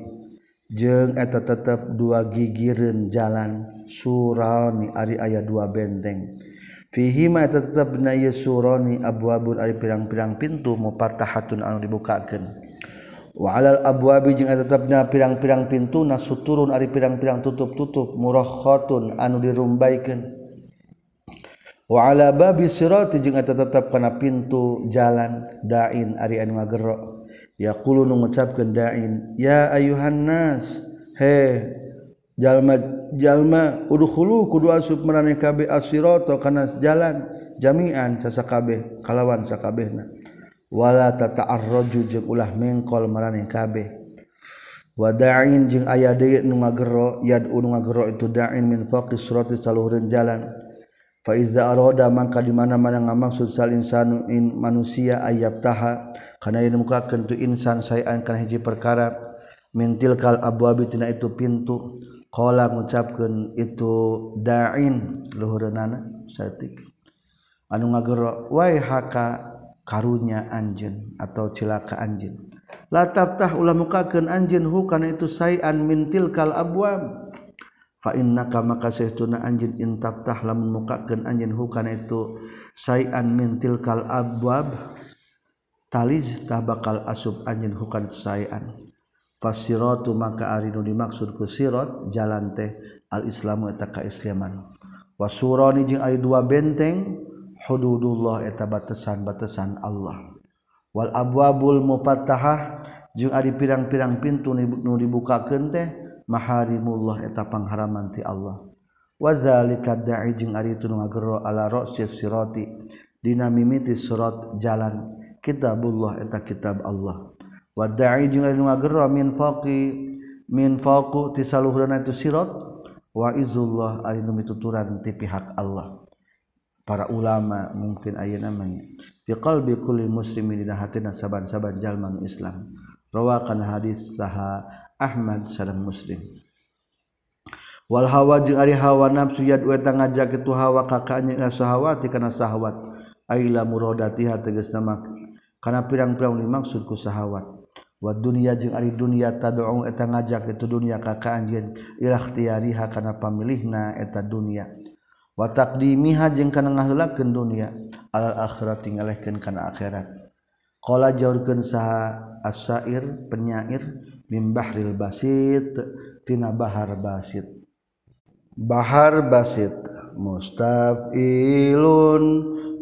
Speaker 1: jeung eta tetep dua gigireun jalan surani ari aya dua benteng. fihima tetap na suroni abwabun ari pirang-pirang pintu mupatahatun anu dibukakeun. Wa alal abwabi jeung tetapna pirang-pirang pintu nasuturun ari pirang-pirang tutup-tutup murahkhatun anu dirumbaikeun wa ala babi sirati jeung eta tetep kana pintu jalan dain ari anu ngagerok yaqulu nu ngucapkeun dain ya ayuhan nas he jalma-jalma udhulu kudu asub marane kabeh asirata kana jalan jami'an sasa kabeh kalawan sakabehna. Wala tata'arraju jeung ulah mengkol marane kabeh. Wada'in jeung aya deui nu ngagero yad'u nu ngagero itu da'in min faqi surati saluhureun jalan. Fa iza arada mangka di mana-mana ngamaksud sal insanu in manusia ayab taha kana yen muka kentu insan sayan kana hiji perkara. Mintil kal abwabi tina itu pintu. Qala ngucapkeun itu da'in luhureunana saeutik. Anu ngagero wai haka karunya anjeun atau cilaka anjeun. La taftah ulah mukakeun anjeun hu kana itu sayan min tilkal abwab. Fa innaka maka tuna anjeun in taftah lamun mukakeun anjeun hu kana itu sayan min tilkal abwab taliz tabakal asub anjeun hu kana sayan. fasiratu maka ari nu dimaksud ku sirat jalan teh al islamu eta kaislaman. Wasurani jeung ari dua benteng hududullah eta batasan-batasan Allah. Wal abwabul mufattahah jeung ari pirang-pirang pintu nu dibukakeun teh maharimullah eta pangharaman ti Allah. Wazalika da'i jeung ari itu nu ngagero ala ra'si sirati dina mimiti surat jalan kitabullah eta kitab Allah. wadai jeung lain ngagero min faqi min faqu ti saluhurna itu sirat wa izullah ari nu mituturan ti pihak Allah. Para ulama mungkin aya namanya fi qalbi kulli muslimin dina hatina saban-saban jalma Islam. Rawakan hadis saha Ahmad sareng Muslim. Wal hawa jeung ari hawa nafsu yad wa ngajak itu hawa kakanya sahawati kana sahawat. Aila muradatiha tegasna nama kana pirang-pirang dimaksud ku sahawat. wa dunia jeung ari dunia tad'u eta ngajak itu dunia ka ka anjeun ila pamilih kana pamilihna eta dunia. Wa taqdimiha jeung kana ngaheulakeun dunia al akhirat tingalehkeun kana akhirat. Qala jaurkeun saha asair penyair mimbahril basit tina bahar basit. Bahar basit mustafilun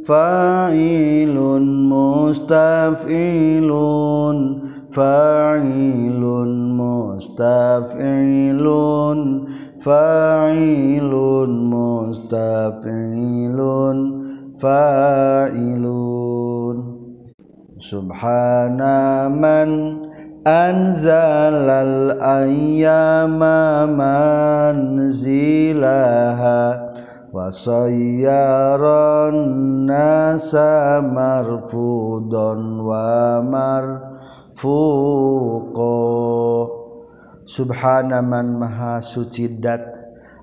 Speaker 1: fa'ilun mustafilun fa'ilun mustafilun fa'ilun mustafilun fa'ilun. Subhana man anzalal ayyama manzilaha wa sayyaran nasa marfudon wa marfuqo subhana man maha suci dat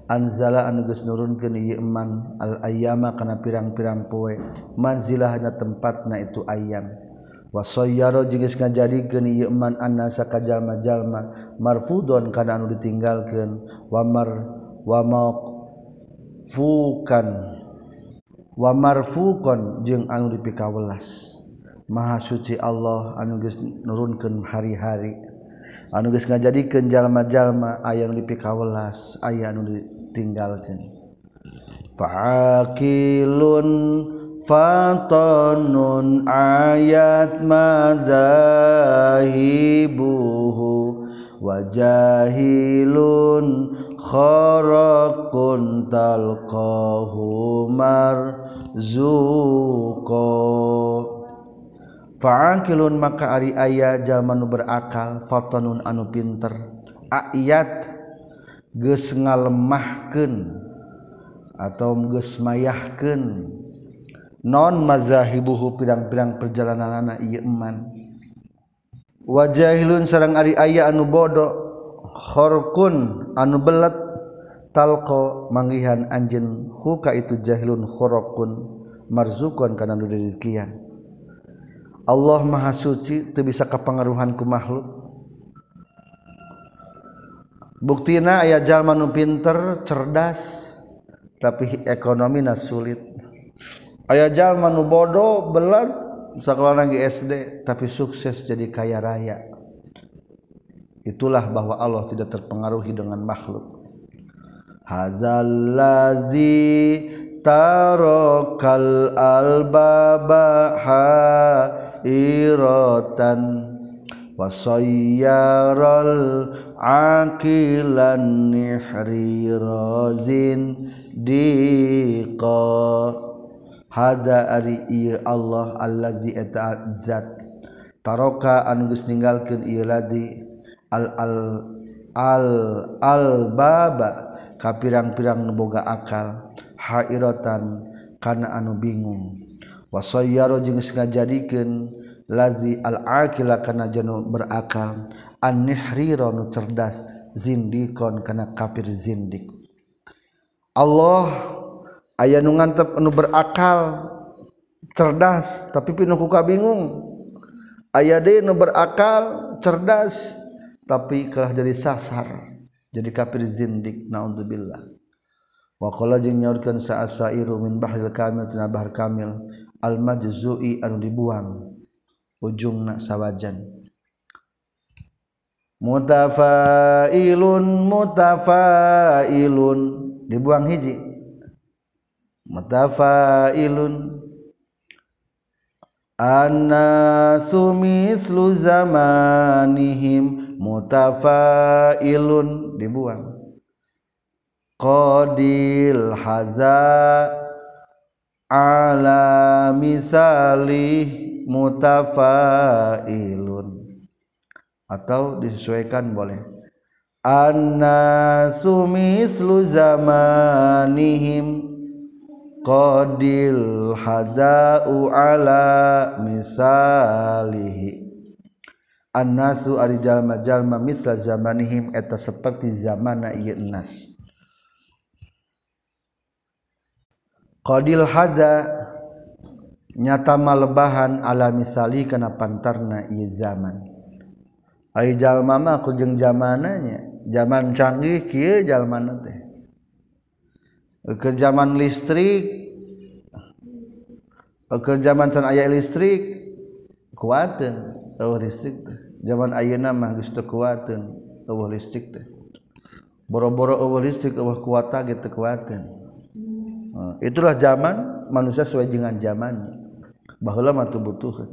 Speaker 1: anzala anu geus nurunkeun ieu man al ayyama kana pirang-pirang poe. manzilahna tempatna itu ayam. wasoyaro jengis ngajadikeun ieu man annasa kajalma-jalma marfudon kana anu ditinggalkeun wamar wamaqfukan wa wamarfukon jeung anu dipikawelas. Maha suci Allah anu geus nurunkeun hari-hari. Anu geus ngajadikeun jalma-jalma aya anu dipikawelas aya anu ditinggalkeun faqilun fatanun ayat mazahibuhu wajahilun kharaqun talqahu marzuqo Fa'akilun maka ari aya jalma nu berakal fatanun anu pinter. Ayat geus ngalemahkeun atau geus mayahkeun. non mazahibuhu pirang-pirang perjalanan anak iya eman. Wajahilun sarang ari ayah anu bodoh. Khorkun anu belet. Talko manggihan anjen huka itu jahilun khorokun marzukun kana nu rezekian Allah maha suci teu bisa kapangaruhan ku makhluk. Buktina aya jalma nu pinter cerdas tapi ekonomina sulit. Sulit ayat jalmanu bodoh belat sekolah lagi SD tapi sukses jadi kaya raya. Itulah bahwa Allah tidak terpengaruhi dengan makhluk. Hadzallazi tarokal albabaha irotan wasayyarul aqilan nihri rozin diqa hada ari ieu Allah allazi eta zat. Taroka anu geus ninggalkeun ieu ladi? Al al al al baba ka pirang-pirang boga akal. Hairatan kana anu bingung. Wasayyaro jeung ngajadikeun lazi al aqila kana janu berakal. An nihrira nu cerdas zindikon kana kafir zindik. Allah aya nu ngantep anu berakal cerdas tapi pinu ku bingung. Aya deui nu berakal cerdas tapi kalah jadi sasar jadi kafir zindik naudzubillah wa qala jeung nyaurkeun sa'asairu min bahril kamil tina bahar kamil al-majzu'i anu dibuang ujungna sawajan. Mutafailun mutafailun dibuang hiji mutafailun annasu mislu zamanihim. Mutafailun. Dibuang. Qadil haza ala misalih. Mutafailun. Atau disesuaikan boleh. Annasu mislu zamanihim qadil haza'u ala misalihi. Annasu ari jalma-jalma misla zamanihim eta seperti zamana ieu nas. Qadil haza nyata malebahan ala misali kana pantarna ieu zaman. Ai jalma mah ku jeung zamananya zaman canggih kieu jalmana teh. Ke zaman listrik ke zaman can aya listrik kuateun eueuh listrik teh zaman ayeuna mah geus teu kuateun eueuh listrik teh boro-boro eueuh listrik eueuh kuata gitu kuateun itulah zaman manusia sesuai dengan zamannya bahwa matu butuh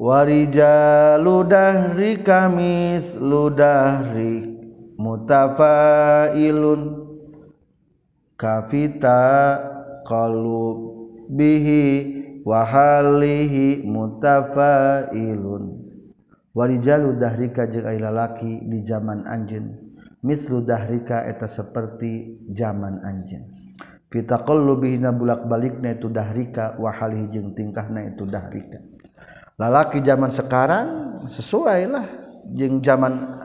Speaker 1: warija ludahri kamis ludahri mutafailun kafita qalu bihi wahalihi mutafailun. Warijalu dahrika jeung lalaki di zaman anjeun. Mislu dahrika eta seperti zaman anjeun. Fitaqallubihina bulak-balikna itu dahrika wa halihi jeung tingkahna itu dahrika. Lalaki zaman sekarang sesuai lah jeung zaman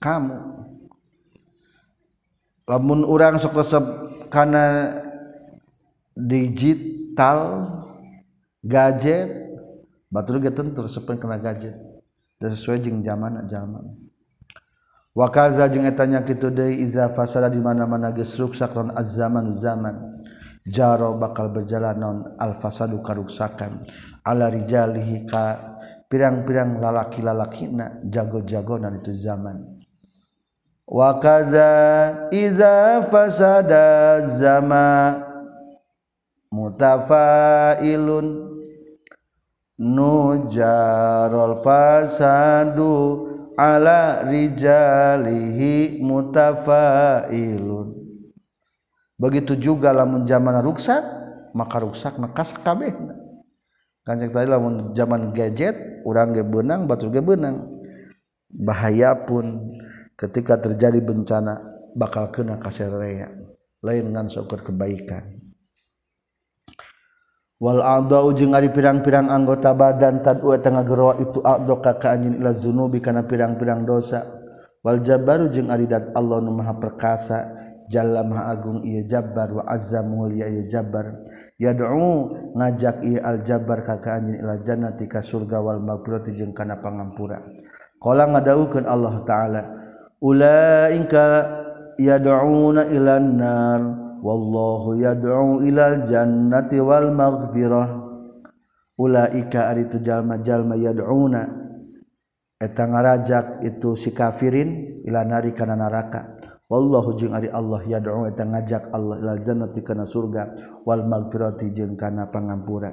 Speaker 1: kamu lamun urang sok resep kana digital gadget batur ge tentu resep kana gadget. Dan sesuai jeung zaman zaman wakaza jeung etanya kitu deui iza fasada di mana-mana geus ruksak ron az-zaman zaman. Jaro bakal berjalan non al fasadu karuksakan. Ala rijalihi ka pirang-pirang lalaki-lalakina jago-jago nan itu zaman wakaza iza fasada zama mutafailun nujarul fasadu ala rijalihi mutafailun. Begitu juga lamun zaman ruksak maka ruksak nekas kabeh. Kanjeng tadi lamun zaman gadget urang ge benang batu ge benang. Bahaya pun ketika terjadi bencana bakal kena kaserean lain ngan syukur kebaikan. Wal a'dau jeung ari pirang-pirang anggota badan tad'u eta ngageroa itu a'dau ka anjeun ila zunubi kana pirang-pirang dosa. Wal jabbaru jeung ari dat Allah nu maha perkasa jalla maha agung ieu jabbar wa azza mulia ieu jabbar. Yad'u ngajak ieu al jabbar ka anjeun ila jannati ka surga wal maghfirati jeung kana pangampura. Qala ngadawukeun Allah taala ulaika yad'una ilan nar. Wallahu yad'u ilal jannati wal maghfirah. Ulaika ari tu jalma-jalma yad'una. Eta ngarajak itu si kafirin ila nari kana neraka wallahu jeung ari Allah yad'u eta ngajak Allah ilal jannati kana surga wal maghfirati jeung kana pangampura.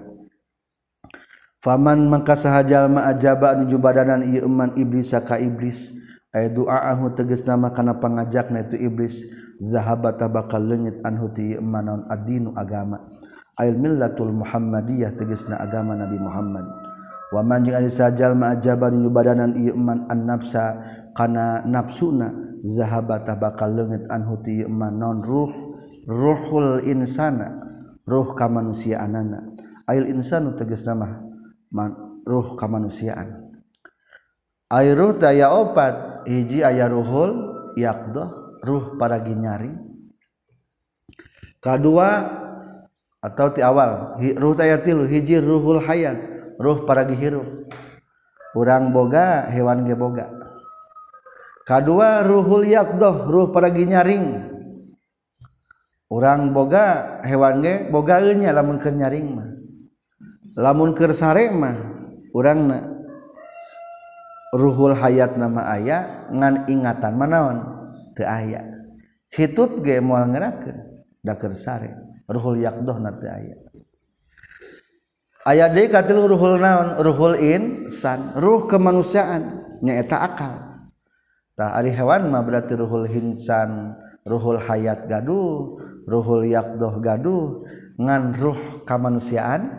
Speaker 1: Faman maka sahajalma ajaba nuju badanan ieu iman iblis ka iblis. aya duaahu teges nama kana pangajak na itu iblis zahabat bakal leungit anhu ti manon adinu agama. Ail millatul muhammadiyah tegesna agama nabi Muhammad. Wa man jeung ari sajal ma ajaban yubadanan ieu man an nafsa kana nafsuna zahabat bakal leungit anhu ti manon ruh ruhul insana ruh kamanusiaanana. Ail insanu teges nama man, ruh kamanusiaan. Airuh daya opat hiji aya ruhul yakdoh ruh para ginyari kedua atau ti awal ruh tayatilu hiji ruhul hayat ruh para gihirup urang boga hewan ge boga. Kedua ruhul yakdoh ruh para ginyaring urang boga hewan ge boga nya lamun keur nyaring mah. Lamun keur sare mah urang na ruhul hayat nama ayah ngan ingatan manaon teu aya. Hitut ge moal ngerakeun dakeur sare. Ruhul yaqdahna teu aya. Aya deui katilu ruhul naon? Ruhul insan ruh kemanusiaan nyaeta akal. Tah ari hewan mah berarti ruhul insan ruhul hayat gaduh ruhul yaqdah gaduh ngan ruh kemanusiaan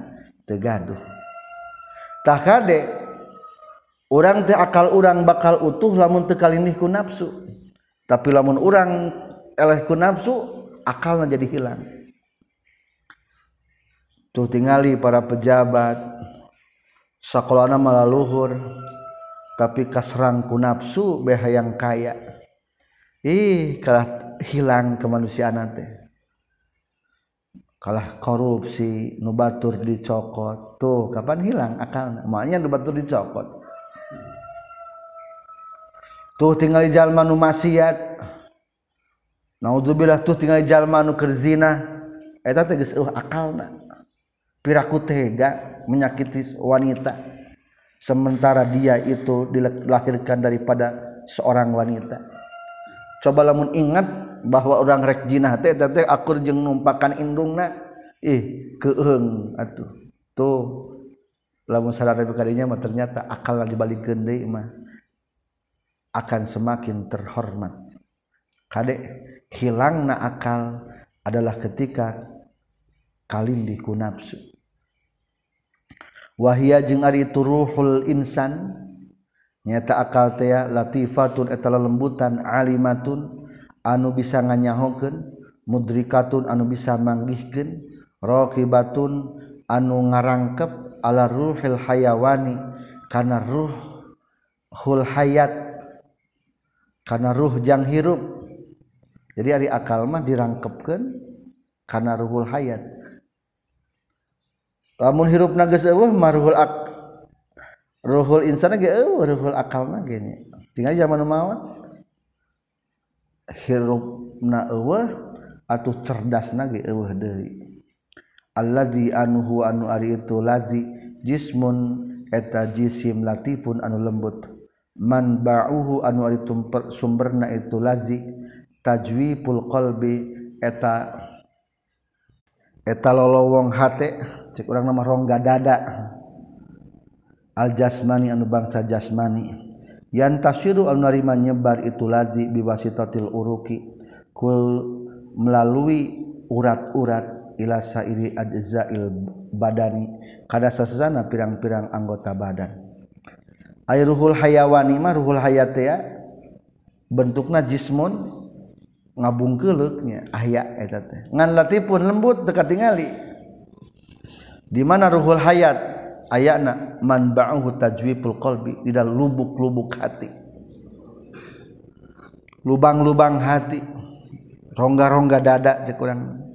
Speaker 1: teu gaduh. Tah kade urang teh akal urang bakal utuh lamun teu kalindih ku nafsu. Tapi lamun orang elehku nafsu akalnya jadi hilang. Tuh tingali para pejabat sekolahnya malah luhur tapi kasrang ku nafsu beha yang kaya. Ih kalah hilang kemanusiaan nanti kalah korupsi nubatur dicokot. Tuh kapan hilang akalnya makanya nubatur dicokot tuh tinggal jalma nu maksiat. Naudzubillah tuh tinggal jalma nu keur zina. Eta geus eueuh akalna. Piraku tega menyakiti wanita. Sementara dia itu dilahirkan daripada seorang wanita. Coba lamun ingat bahwa orang rek jinah teh teh akur jeung numpakan indungna. Ih keung atuh. Tuh lamun sadar kadinya mah ternyata akalna dibalikeun deui mah. akan semakin terhormat. Kadek hilangna akal adalah ketika kalindiku nafsu wahia jeung ari turuhul insan nyata akal teh latifatun eta lembutan alimatun anu bisa nganyahokeun mudrikatun anu bisa manggihkeun raqibatun anu ngarangkep ala ruhil hayawani kana ruh hul hayat karena ruhjang hirup. Jadi hari akalmah dirangkepkan karena ruhul hayat. Lamun hirup nages eueuh marhul ak ruhul insana ge eueuh ruhul akalna ge tinggal zaman mawon hirupna eueuh atuh cerdasna ge eueuh deui. Allazi anhu anu ari itu lazi jismun eta jisim latifun anu lembut. manbauhu anu ari sumberna itu lazi tajwi pul qalbi eta eta lolowong hate cek urang nama rongga dada. Al jasmani anu bangsa jasmani. Yan tasiru anu narima nyebar itu lazi biwasitatil uruki. Ku melalui urat-urat ila sairi ajzail badani. Kada sasana pirang-pirang anggota badan. Ruhul hayawani mah ruhul hayat ya bentukna jismun ngabung keluknya ahya eta teh. Ngan latipun lembut dekat tingali di mana ruhul hayat? Ayana man ba'uhu tajwiful qalbi di dalam lubuk-lubuk hati. Lubang-lubang hati. Rongga-rongga dada cek urang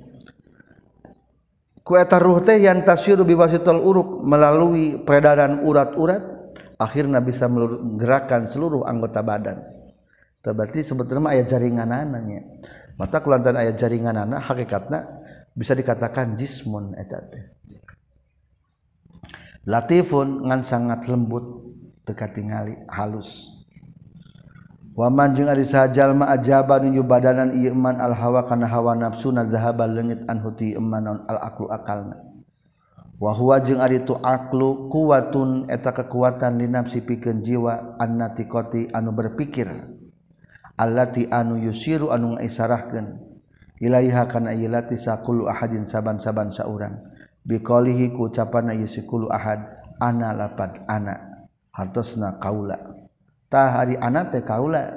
Speaker 1: ku eta ruh teh yang tasiru bi wasitul uruk melalui peredaran urat-urat akhirnya bisa menggerakkan seluruh anggota badan. Berarti sebetulnya ayat jaringan anaknya mata kulantan ayat jaringan anak hakikatnya bisa dikatakan jismun eta teh. Latifun ngan sangat lembut teka tingali halus. Waman jeung ari sajal ma ajaba nu badanan ieu iman al hawa kana hawa nafsu na zahaba leungit an huti iman al aqlu akalna wahwa jeung ari itu aklu kuwatun eta kekuatan linafsi pikeun jiwa annatikoti anu berpikir allati anu yusiru anu ngaisarahkeun. Ilaiha kana ilati sakulu ahadin saban-saban saurang. Biqalihi ku ucapan yusikulu ahad ana lapan ana hartosna kaula. Tah hari ana teh kaula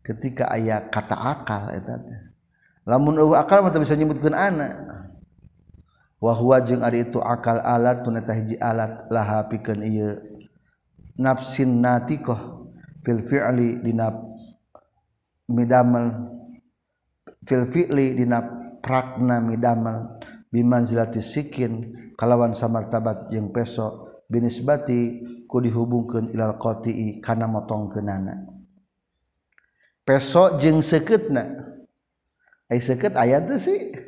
Speaker 1: ketika aya kata akal eta lamun akal mah bisa nyebutkeun ana. wahwa jeung ari itu akal alat tuneta hiji alat laha pikeun ieu. Nafsin natiqah fil fi'li dina midamel fil fi'li dina prakna midamel bimanzilati sikin kalawan samartabat jeung peso binisbati ku dihubungkeun ilal qati'i kana motongkeunana. Peso jeung seukeutna ai seukeut aya teh sih.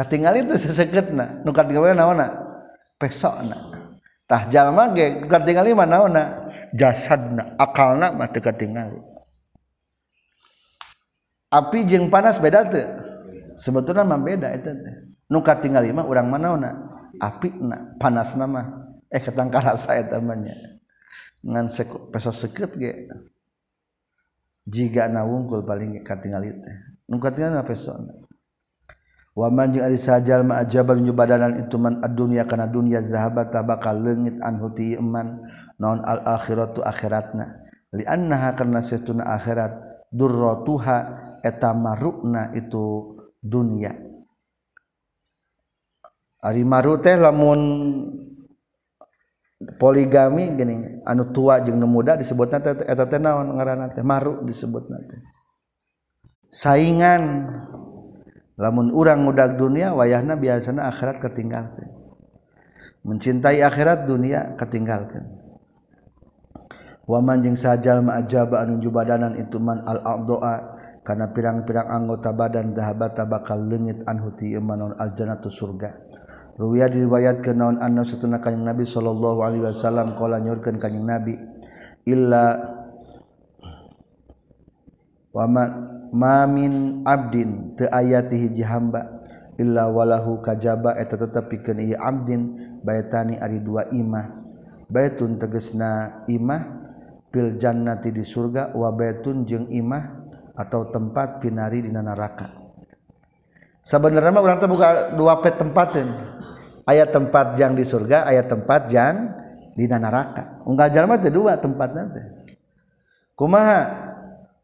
Speaker 1: katingal itu seseketna. Nu katingal naona? Pesona. Tah jalma ge katingal mana jasad jasadna akalna mah teu katingal api jeung panas beda tuh sebetulnya mah beda eta teh. Nu katingal mah urang manaona api na panas nama eh ketangka rasa *laughs* eta ngan seko, peso seket ge. Jika na wungkul paling katingal itu nu katingal na pesona. waman jeung ari sajal ma ajaban nyubadanan itu man ad-dunya kana dunya zahabat tabakal leungit anhu ti iman naon al akhiratu akhiratna. Li annaha karna satuna akhirat durratuha eta marukna itu dunya ari maru teh lamun poligami gini anu tua jeung nu muda disebutna teh eta teh naon ngaranna teh? Maru disebutna teh. Saingan. lamun urang mudadak dunia wayahna biasanya akhirat ketinggalkan mencintai akhirat dunia ketinggalkan waman jeung sajal ma'ajaba anu jubadanan itu man al doa karena pirang-pirang anggota badan dahabata bakal leungit anhu ti imanon al jannatu surga. Ruwiya diriwayat ke naon anna satuna kanjing Nabi sallallahu alaihi wasallam qala nyurkeun kanjing Nabi illa waman mamin Abdin te ayati hiji hamba. Illa walahu kajaba eta tetep pikeun ieu abdin baitani ari dua imah. Baitun tegesna imah fil jannati di surga wa baitun jeung imah atau tempat pinari dina neraka. Sabenerna mah urang teh buka dua pet tempatin. Aya tempat yang di surga aya tempat yang di neraka. Unggal jalma teh dua tempat nanti kumaha?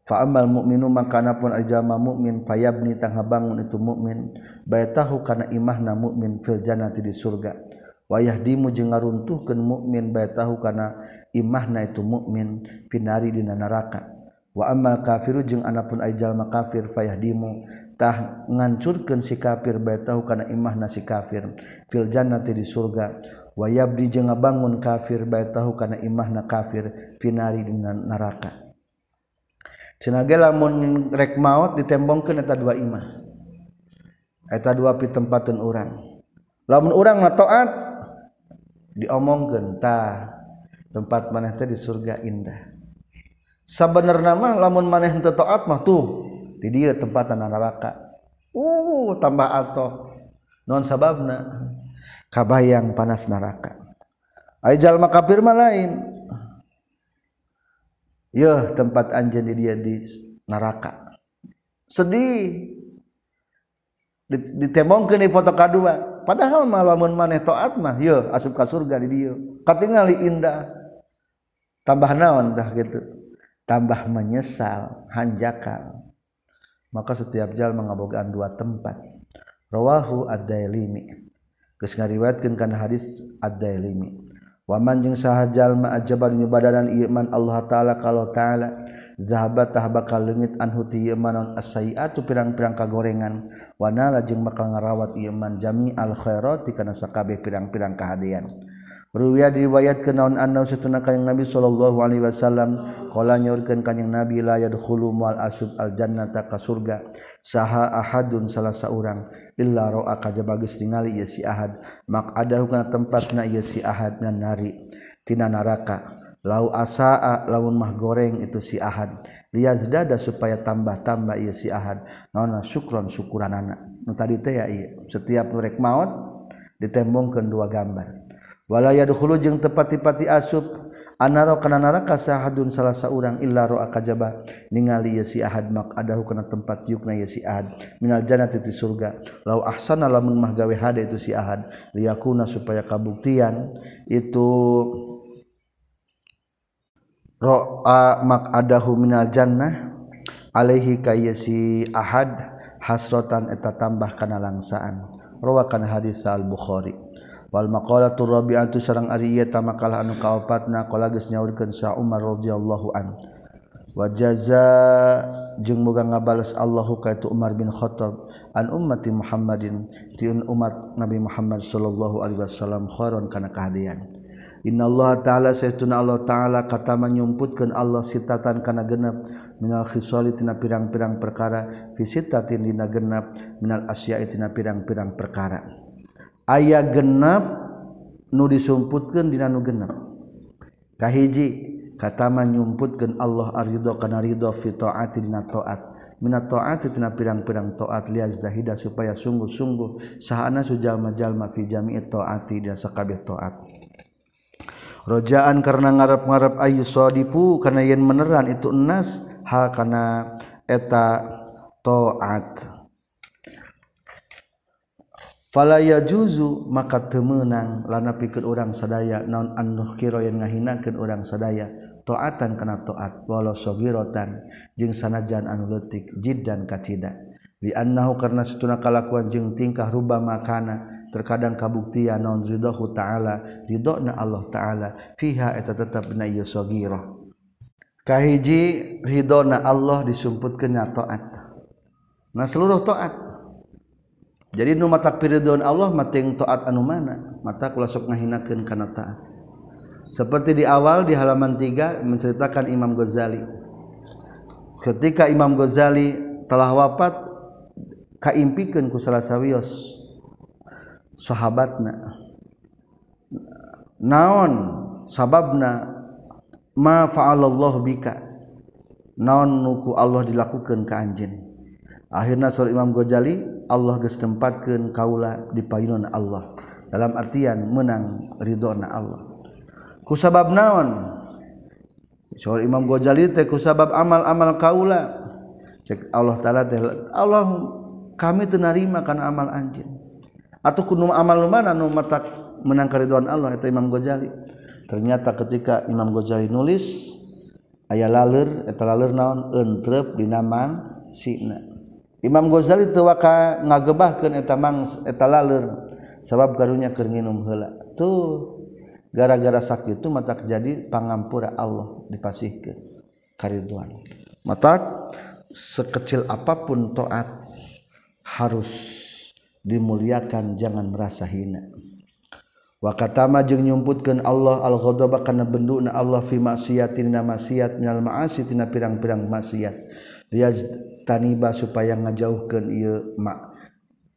Speaker 1: Fa amal mukminu makana pun ajama mukmin fayabni tang bangun itu mukmin bayatahu kana imahna mukmin fil jannati di surga. Wa yahdimu jeung ngaruntuhkeun mukmin bayatahu kana imahna itu mukmin finari di neraka. Wa amal kafiru jeung anapun ay jalma kafir fayahdimu tah ngancurkeun si kafir bae tahu kana imah nasi kafir fil jannati di surga. Wa yabdi jeung ngabangun kafir bae tahu kana imahna kafir finari di neraka Cinaga lamun rek maut ditembongkeun eta dua imah. Eta dua pitempatin urang Lamun urang na taat diomongkeun tah tempat maneh teh di surga indah. Sabenerna mah lamun maneh teu taat mah tuh di dieu tempatan neraka. Uh tambah atoh. Non sababna kabayang panas neraka. ai jalma kafir mah lain. Ya tempat anjeun di dia di neraka. Sedih. Ditembongkeun di foto kedua padahal malamun maneh taat mah ya asup ka surga di dia. Katingali indah. Tambah naon tah gitu. Tambah menyesal hanjakal. Maka setiap jal mengabogaan dua tempat. Rawahu ad-dailimi. Ngariwatkan kan hadits addaimi waman jeung sahjallma ajaban nyubadaran iman Allah ta'ala kalau ta'ala zahabattah bakal legit anhutimanon asaiatu pirang-pirang kagorengan. Wanala jeung bakal ngarawat Iman Jami al-khairoti karena sakabeh pirang-pirang kehadian Ruwiya diriwayat ke naon anna satuna kanjing Nabi sallallahu alaihi wasallam. Qala nyaurkeun kanjing Nabi la yadkhulu mal asub al jannata ka surga. Saha ahadun salah saurang. Illa ra'a kajaba geus ningali ieu si ahad. Mak adahu kana tempatna ieu si ahad nan nari. Tina neraka lau asaa laun mah goreng itu si ahad. Liyazdada supaya tambah-tambah ieu si ahad. Naonna syukron syukuranana nu tadi teh ya ieu. Setiap nurek maut ditembongkeun dua gambar. walaya dulu jeung tepati-pati asub anaro kana naraka sahadun salah seorang illa roa kajaba. Ningali ya si ahad mak adahu kana tempat yukna ya si ahad. Minal jannati ti surga. Lau ahsana lamun mah gawe hade itu si ahad. Liyakuna supaya kabuktian itu roa mak adahu minal jannah alaihi kaya si ahad hasrotan eta tambah kana langsaan. Rawakan hadis al bukhari wal maqalatur rabi'atu sareng ari ieu tamakalah anu kaopatna qala geus nyaurkeun Sa Umar radhiyallahu an. Wa jaza jeung moga ngabales Allahu ka itu Umar bin Khattab an ummati Muhammadin ti umat Nabi Muhammad sallallahu alaihi wasallam khairon kana kahadian Inna Allah ta'ala saytuna Allah ta'ala kata menyumputkan Allah sitatan kana genep minal khisali tina pirang-pirang perkara fisitatin dina genep minal asya'i tina pirang-pirang perkara. aya genap nu disumputkan dina nu genap kahiji kataman yumputkan Allah aridho kana ridho fi taati dina taat. Minat ta'ati tina pirang-pirang taat liaz dahida supaya sungguh-sungguh sahana sujalma-jalma fi jami'i taati dina sakabeh taat. Rojaan karena ngarap-ngarap ayu sodipu karena yen meneran itu enas hal karena eta taat. Ya juzu maka temenang. Lana pikir orang sadaya. Naon anduh kiro yang ngahinakan orang sadaya. Toatan kena toat walau sogirotan. Jeng sanajan anu letik jid dan kacida di annahu karena setuna kalakuan jeng tingkah rubah makana terkadang kabuktian non ridhohu ta'ala ridhona Allah ta'ala fiha eta tetap na iya sogiroh. Kahiji ridhona Allah disumputkeun taat nah seluruh taat jadi nu mata piridon Allah mateng taat anu mana? Mata kula sok ngahinakeun kana taat. Seperti di awal di halaman 3 menceritakan Imam Ghazali. Ketika Imam Ghazali telah wafat kaimpikeun ku salah sawios sahabatna. Naon sababna? Ma fa'alallah bika. Naon nuku Allah dilakukan ke anjeun? Akhirna Imam Ghazali Allah gestempatkan kaula di payunan Allah. Dalam artian menang ridhona Allah. Kusabab naon? Soal Imam Ghazali teh kusabab amal-amal kaula. Cek Allah taala teh Allah kami tenarima karena amal anjing atau kuno amal mana? Nu mata menang ridwan Allah itu Imam Ghazali. Ternyata ketika Imam Ghazali nulis ayat laler eta laler naon? Entrep dinaman sina Imam Ghazali teu waka ngagebahkeun eta mangs eta laleur sabab karunya keur nginum heula. Tuh gara-gara sakit itu mata jadi pangampura Allah dipasihkeun kariduan mata sekecil apa pun taat harus dimuliakan jangan merasa hina. Wa katama jeung nyumputkeun Allah al ghadaba kana benduna Allah fi maksiatin maksiat minal ma'asi tina pirang-pirang maksiat taniba supaya ngajauhkan mak.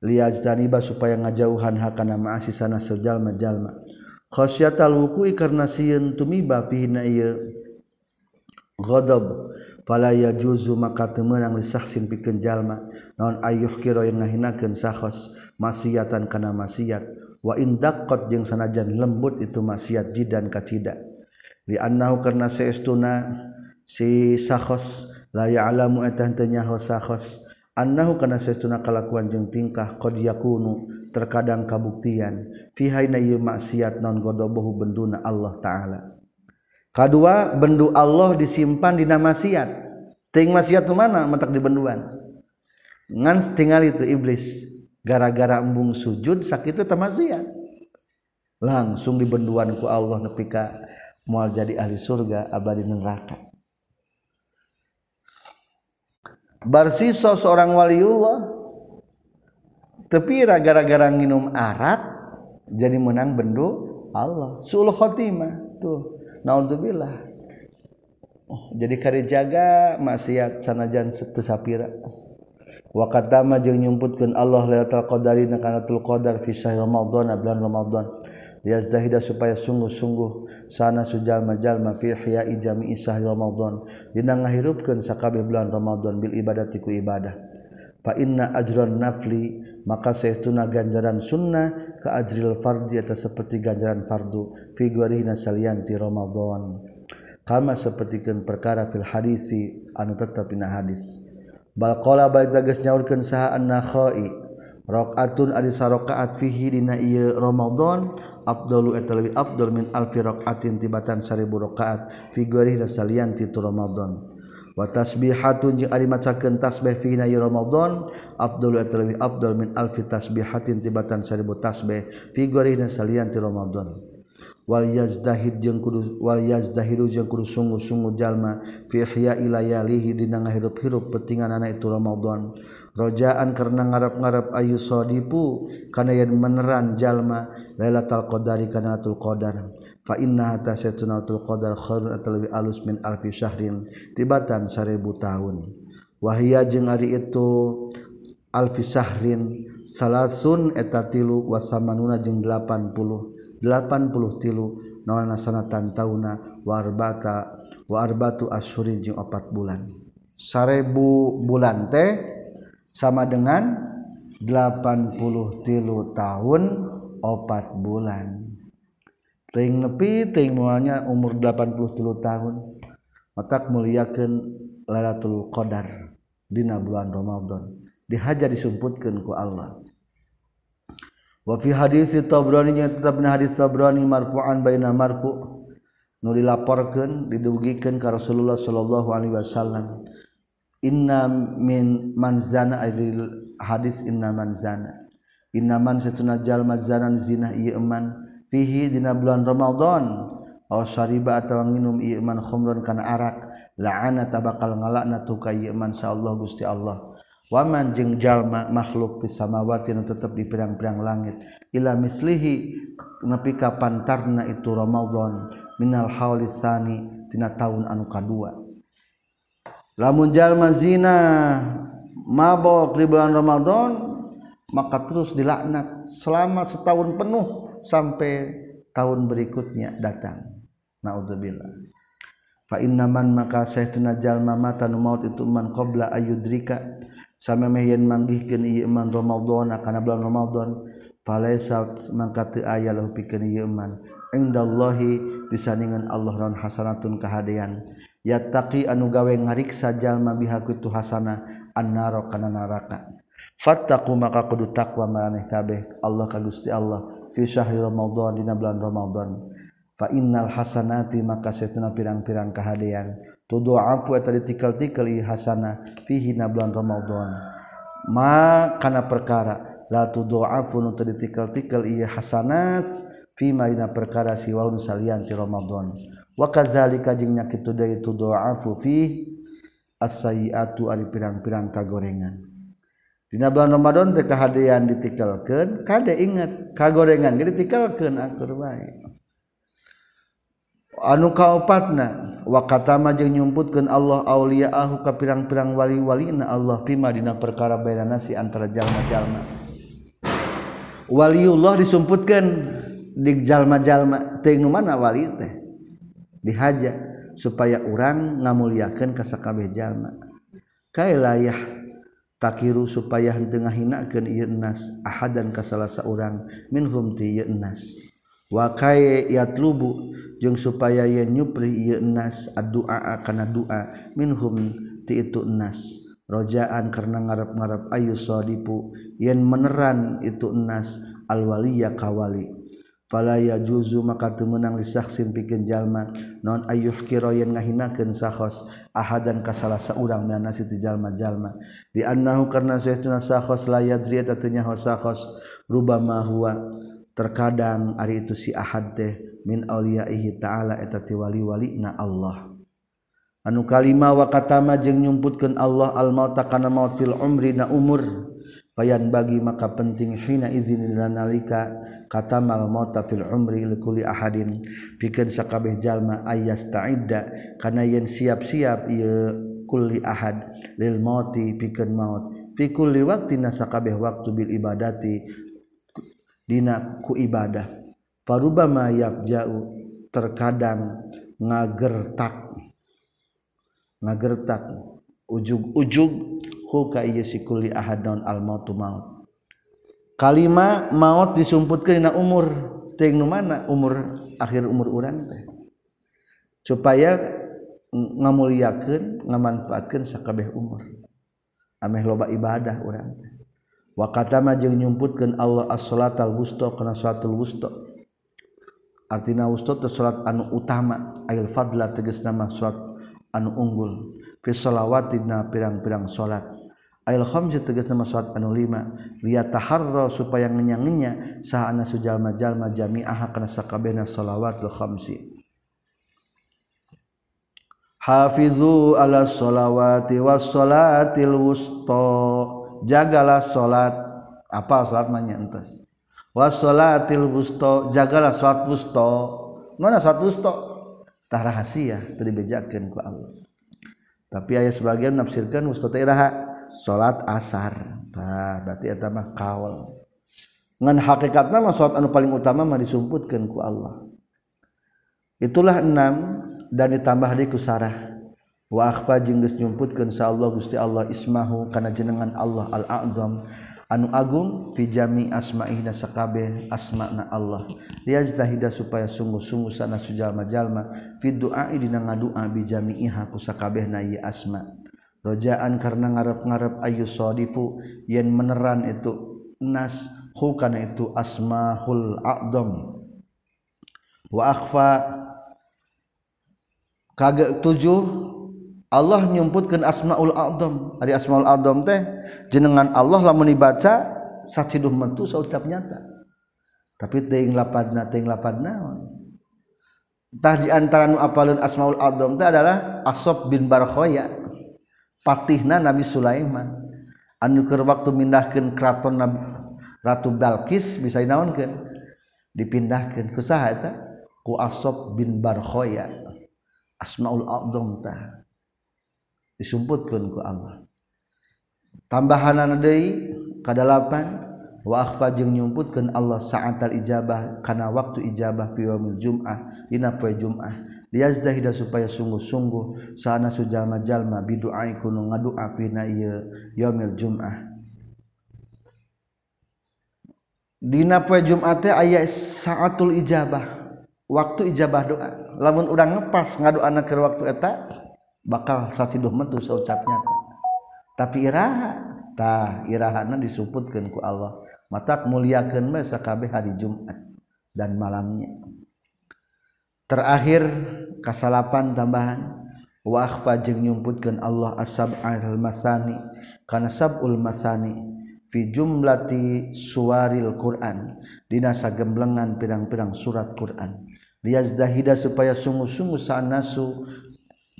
Speaker 1: Lihat taniba supaya ngajauhan hakana maasi sana sejallma jalma khosyata wukui karena sieun tumiba fihina ieu ghadab fala yajuzu maka teu meunang lisahsin pikeun jalma. Naon ayuh kira yang ngahinakeun sahos maksiatan kana maksiat. Wa in daqqat jeung sanajan lembut itu maksiat jidan kacida li annahu karna saestuna si sahos layaalamu etanyakhos annahu kana seuna kalakuan jeung tingkah qad yakunu terkadang kabuktian. Fi hayna maksiat non godobohu benduna Allah taala. Kadua bendu Allah disimpan dina maksiat. Ting maksiat tu mana? Matak di benduan. Ngan tinggal itu iblis. Gara-gara embung sujud sakit itu maksiat langsung dibenduan ku Allah nepika. Moal jadi ahli surga abadi neraka. barsiso seorang waliullah. Tapi gara-gara minum arat jadi menang bendu Allah. Sulh khotimah tuh. Naudzubillah. Oh, jadi kari jaga maksiat sanajan setu sapira wa katama jeung nyumputkeun Allah lailatul qadari kana tul qadar fi syahr ramadan bulan ramadan. liyazdahida supaya sungguh-sungguh sana sujalma-jalma fi hiyai jami'i sahri Ramadan. Dina ngahirupkeun sakabeh bulan Ramadan bil ibadati ku ibadah. Fa inna ajran nafli maka saestuna ganjaran sunnah ka ajril fardhi eta seperti ganjaran fardu fi gwarihna salianti Ramadan. Kama sapertikeun perkara fil hadisi anu tetep dina hadis. Bal qala baik dagas nyaurkeun saha an-nakhai rakaatun ari sarakaat fihi dina ieu Ramadan afdalu eta leuwih afdal min alfi rakaatin tibatan 1000 rakaat fi ghairi salian ti Ramadan. Wa tasbihatun jeung ari macakeun tasbih fi dina Ramadan afdalu eta leuwih afdal min alfi tasbihatin tibatan 1000 tasbih fi ghairi salian ti Ramadan. Walyazdahid jeung kudu walyazdahir jeung kudu sungguh-sungguh jalma fi ihya ilayalihi dina ngahirup-hirup pentinganana itu Ramadan. Rojaan karena ngarap-ngarap ayu sadipu kana yen meneran jalma Lailatul Qadari kana Lailatul Qadar. Fa inna hatta saytunatul qadar khairun atalabi alus min alfi syahrin tibatan 1000 tahun. Wahia jeung ari itu alfi syahrin salasun eta tilu wasamanuna jeung 80 83 nolana sanatan tauna warbata warbatu asyurin jeung 4 bulan. 1000 bulan teh sama dengan 83 tahun 4 bulan. Ting nepi ting moalnya umur 83 tahun. Matak muliakan Lailatul Qadar dina bulan Ramadan. Dihaja disumputkeun ku Allah. wa fi hadis Tabroninya tetap hadis tabrani marfu'an baina marfu' nu dilaporkeun didugikeun ka Rasulullah sallallahu alaihi wasallam. Inna min manzana hadis inna manzana inna man satuna jalma zanan zina ieu eman. Fihi dina bulan Ramadan. Oh, Aw syariba atawa nginum ieu eman khumran kana arak. La'ana tabakal ngalakna tu ka ieu eman Allah Gusti Allah. Waman jeung jalma makhluk fis samawati nu tetep di pirang-pirang langit. Ila mislihi nepi ka pantarna itu Ramadan minal haulisani tina taun anu kadua. Lamunjal zina mabok di bulan Ramadan maka terus dilaknat selama setahun penuh sampai tahun berikutnya datang. Naudzubillah. Fa innaman maka saytuna jalma mata nu maut itu man qabla ayudrika sama mehyen manggihkeun ieu iman Ramadan kana bulan Ramadan falaisa mangka teu aya lahu pikeun ieu iman. Indallahi disandingan Allah ran hasanatun kahadean yattaqi anu gawe ngariksa jalma biha tu hasana annara kana neraka fattaqu maka kudu takwa maraneh kabeh. Allah ka Gusti Allah fi syahri Ramadan dina bulan Ramadan. Fa innal hasanati maka setuna pirang-pirang kahadean tudha'afu eta ditikal-tikal hasana fihi na bulan Ramadan. Ma kana perkara la tudha'afu nu ditikal-tikal i hasanat fi ma perkara siwaun salian ti Ramadan. Wakazalika jeung nya kitu deui tudha'afu fi as-sayyi'atu ari pirang-pirang kagorengan. Dina bulan Ramadan teh kahadean ditikelkeun kade ingat kagorengan ge ditikelkeun akur bae anu kaopatna wakatama jeung nyumputkeun Allah auliyaahu ka pirang-pirang wali-walina Allah pima dina perkara bainana si antara jalma-jalma. Waliullah disumputkeun di jalma-jalma teu nu mana wali teh? Dihaja supaya urang ngamulyakeun ka sakabeh jalma. Kailayah takiru supaya henteu ngahinakeun ieu nas ahadan ka salah saurang minhum ti ieu nas wakae yatlubu jeung supaya yen nyupri ieu nas addu'a kana doa minhum ti itu nas. Rojaan karena ngarep-ngarep ayu sadipu yen meneran itu nas alwaliya kawali. Fala yajuzu maka teu meunang lisaksin pikeun jalma non ayuh kira yen ngahinakeun sahos ahadan ka salah saurang mina nasi ti jalma-jalma. Di annahu karna saestuna sahos la yadri eta teu nyaho sahos rubama huwa. terkadang hari itu si Ahad teh min Auliaihi ta'ala etati wali-wali na Allah. Anu kalima wa katama jeung nyumputkeun Allah al mauta kana mautil umri na umur. Payan bagi maka penting hina izin dan nalika katamal mauta fil umri likuli ahadin. Pikeun sakabeh jalma ayasta'idda kana yen siap-siap ieu kulli ahad lil mauti pikeun maut. Fi kulli waqtin sakabeh waktu bil ibadati dina ku ibadah. Farubama yabja'u terkadang ngagertak. Ngagertak. Ujug-ujug hu ka ieu sikuli ahadun al mautu maut. Kalima maut disumputkeun dina umur. Teuing nu mana umur akhir umur urang teh? Supaya ngamuliakeun ngamanfaatkeun sakabeh umur. Ameh loba ibadah urang teh. wakatama jeung nyumputkan Allah as-salat al-wusta kana salatul wusta. Artina wusta teh salat anu utama ayil fadla tegas nama salat anu unggul. Fi shalawati na pirang-pirang salat. Ayil khamsi tegas nama salat anu lima. Liya taharra supaya ngenyangnya saha ana sujalma-jalma jami'ah kana sakabehna shalawatul khamsi. Hafizu ala salawati was salatil wusta. jagalah salat apal salat mah entes was salatil wusta jagalah salat wusta mana salat wusta tah rahasia teu dibejakeun ku Allah. Tapi ayat sebagian nafsirkan wusta teh iraha salat asar. Tah berarti eta mah kaul. Ngan hakikatna mah salat anu paling utama mah disumputkeun ku Allah. Itulah enam dan ditambah di kusarah wafa jeng nyumputkan sa Allah Gusti Allah ismahu kana jenengan Allah al-a'zam. Anu agung fi jami asma'ihna sakabeh asma'na Allah. Liyajtahida supaya sungguh-sungguh sana sujalma-jalma. Fi du'ai dina ngadua bi jami'iha ku sakabehna ieu asma. Rojaan karena ngarep-ngarep ayu sadifu yen meneran itu nas hu kana itu asmahul a'dham wa akhfa kage tujuh Allah nyumputkan asmaul a'dham ari asmaul a'dham teh jenengan Allah lamun dibaca saciduh mentu saucap nyata. Tapi teuing lapadna teuing lapadna. Tah di antara nu apaleun asmaul a'dham teh adalah Asab bin Barkhoya patihna Nabi Sulaiman. Anu keur waktu mindahkeun keraton Nabi Ratu Balkis bisa dinaonkeun? Dipindahkeun ku saha eta? Ku Asab bin Barkhoya. Asmaul a'dham tah disumputkan ku Allah tambahan deui kadalapan wa akhfa jeung nyumputkeun Allah sa'atal ijabah kana waktu ijabah fi yaumil jum'ah dina poe jum'ah. Liyazdahida supaya sungguh-sungguh sana sujalma jalma bidu'ai kunu ngadua fi ieu yaumil jum'ah. Dina poe jum'at teh aya sa'atul ijabah waktu ijabah doa. Lamun urang ngepas ngadoana ke waktu eta bakal saciduh mentu saucapnya tapi iraha tah irahana disuputkeun ku Allah. Mata muliakeun mah sakabeh hari Jumat dan malamnya. Terakhir kasalapan tambahan. Wa akhfa jeung Allah as-sab'al masani kana sab'ul masani fi jumlati suwaril Quran. Dina sagemblengan pirang-pirang surat Quran. Liyazdahida supaya sungguh-sungguh sanasu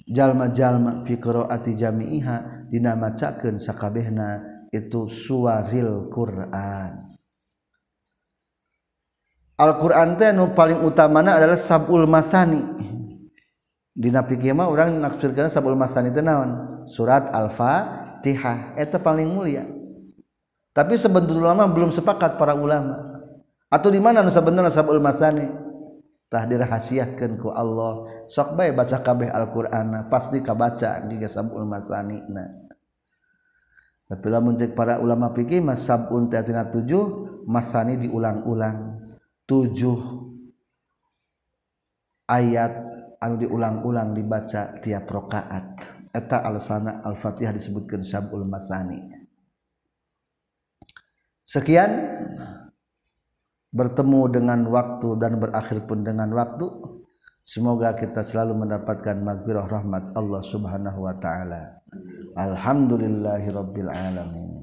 Speaker 1: jalma-jalma fiqroati jamiiha dina macakeun sakabehna itu suwaril Quran. Al-Qur'an teh nu paling utamana adalah sabul masani. Dina fikih mah urang nafsirkeun sabul masani teh naon? Surat Al-Fatihah. Eta paling mulia. Tapi sebetulnya ulama belum sepakat para ulama. Atau di mana nu sebenarnya sabul masani? tah dirahasiakeun ku Allah. Sok bae baca kabeh Al-Qur'an pasti kabaca giga sabul masanina tapi lamun cek para ulama fikih mas sabun teh tina 7 masani diulang-ulang. 7 ayat anu diulang-ulang dibaca tiap rakaat eta alasana Al-Fatihah disebutkeun sabul masani. Sekian. Bertemu dengan waktu dan berakhir pun dengan waktu. Semoga kita selalu mendapatkan maghfirah rahmat Allah Subhanahu wa taala. Alhamdulillahirabbil alamin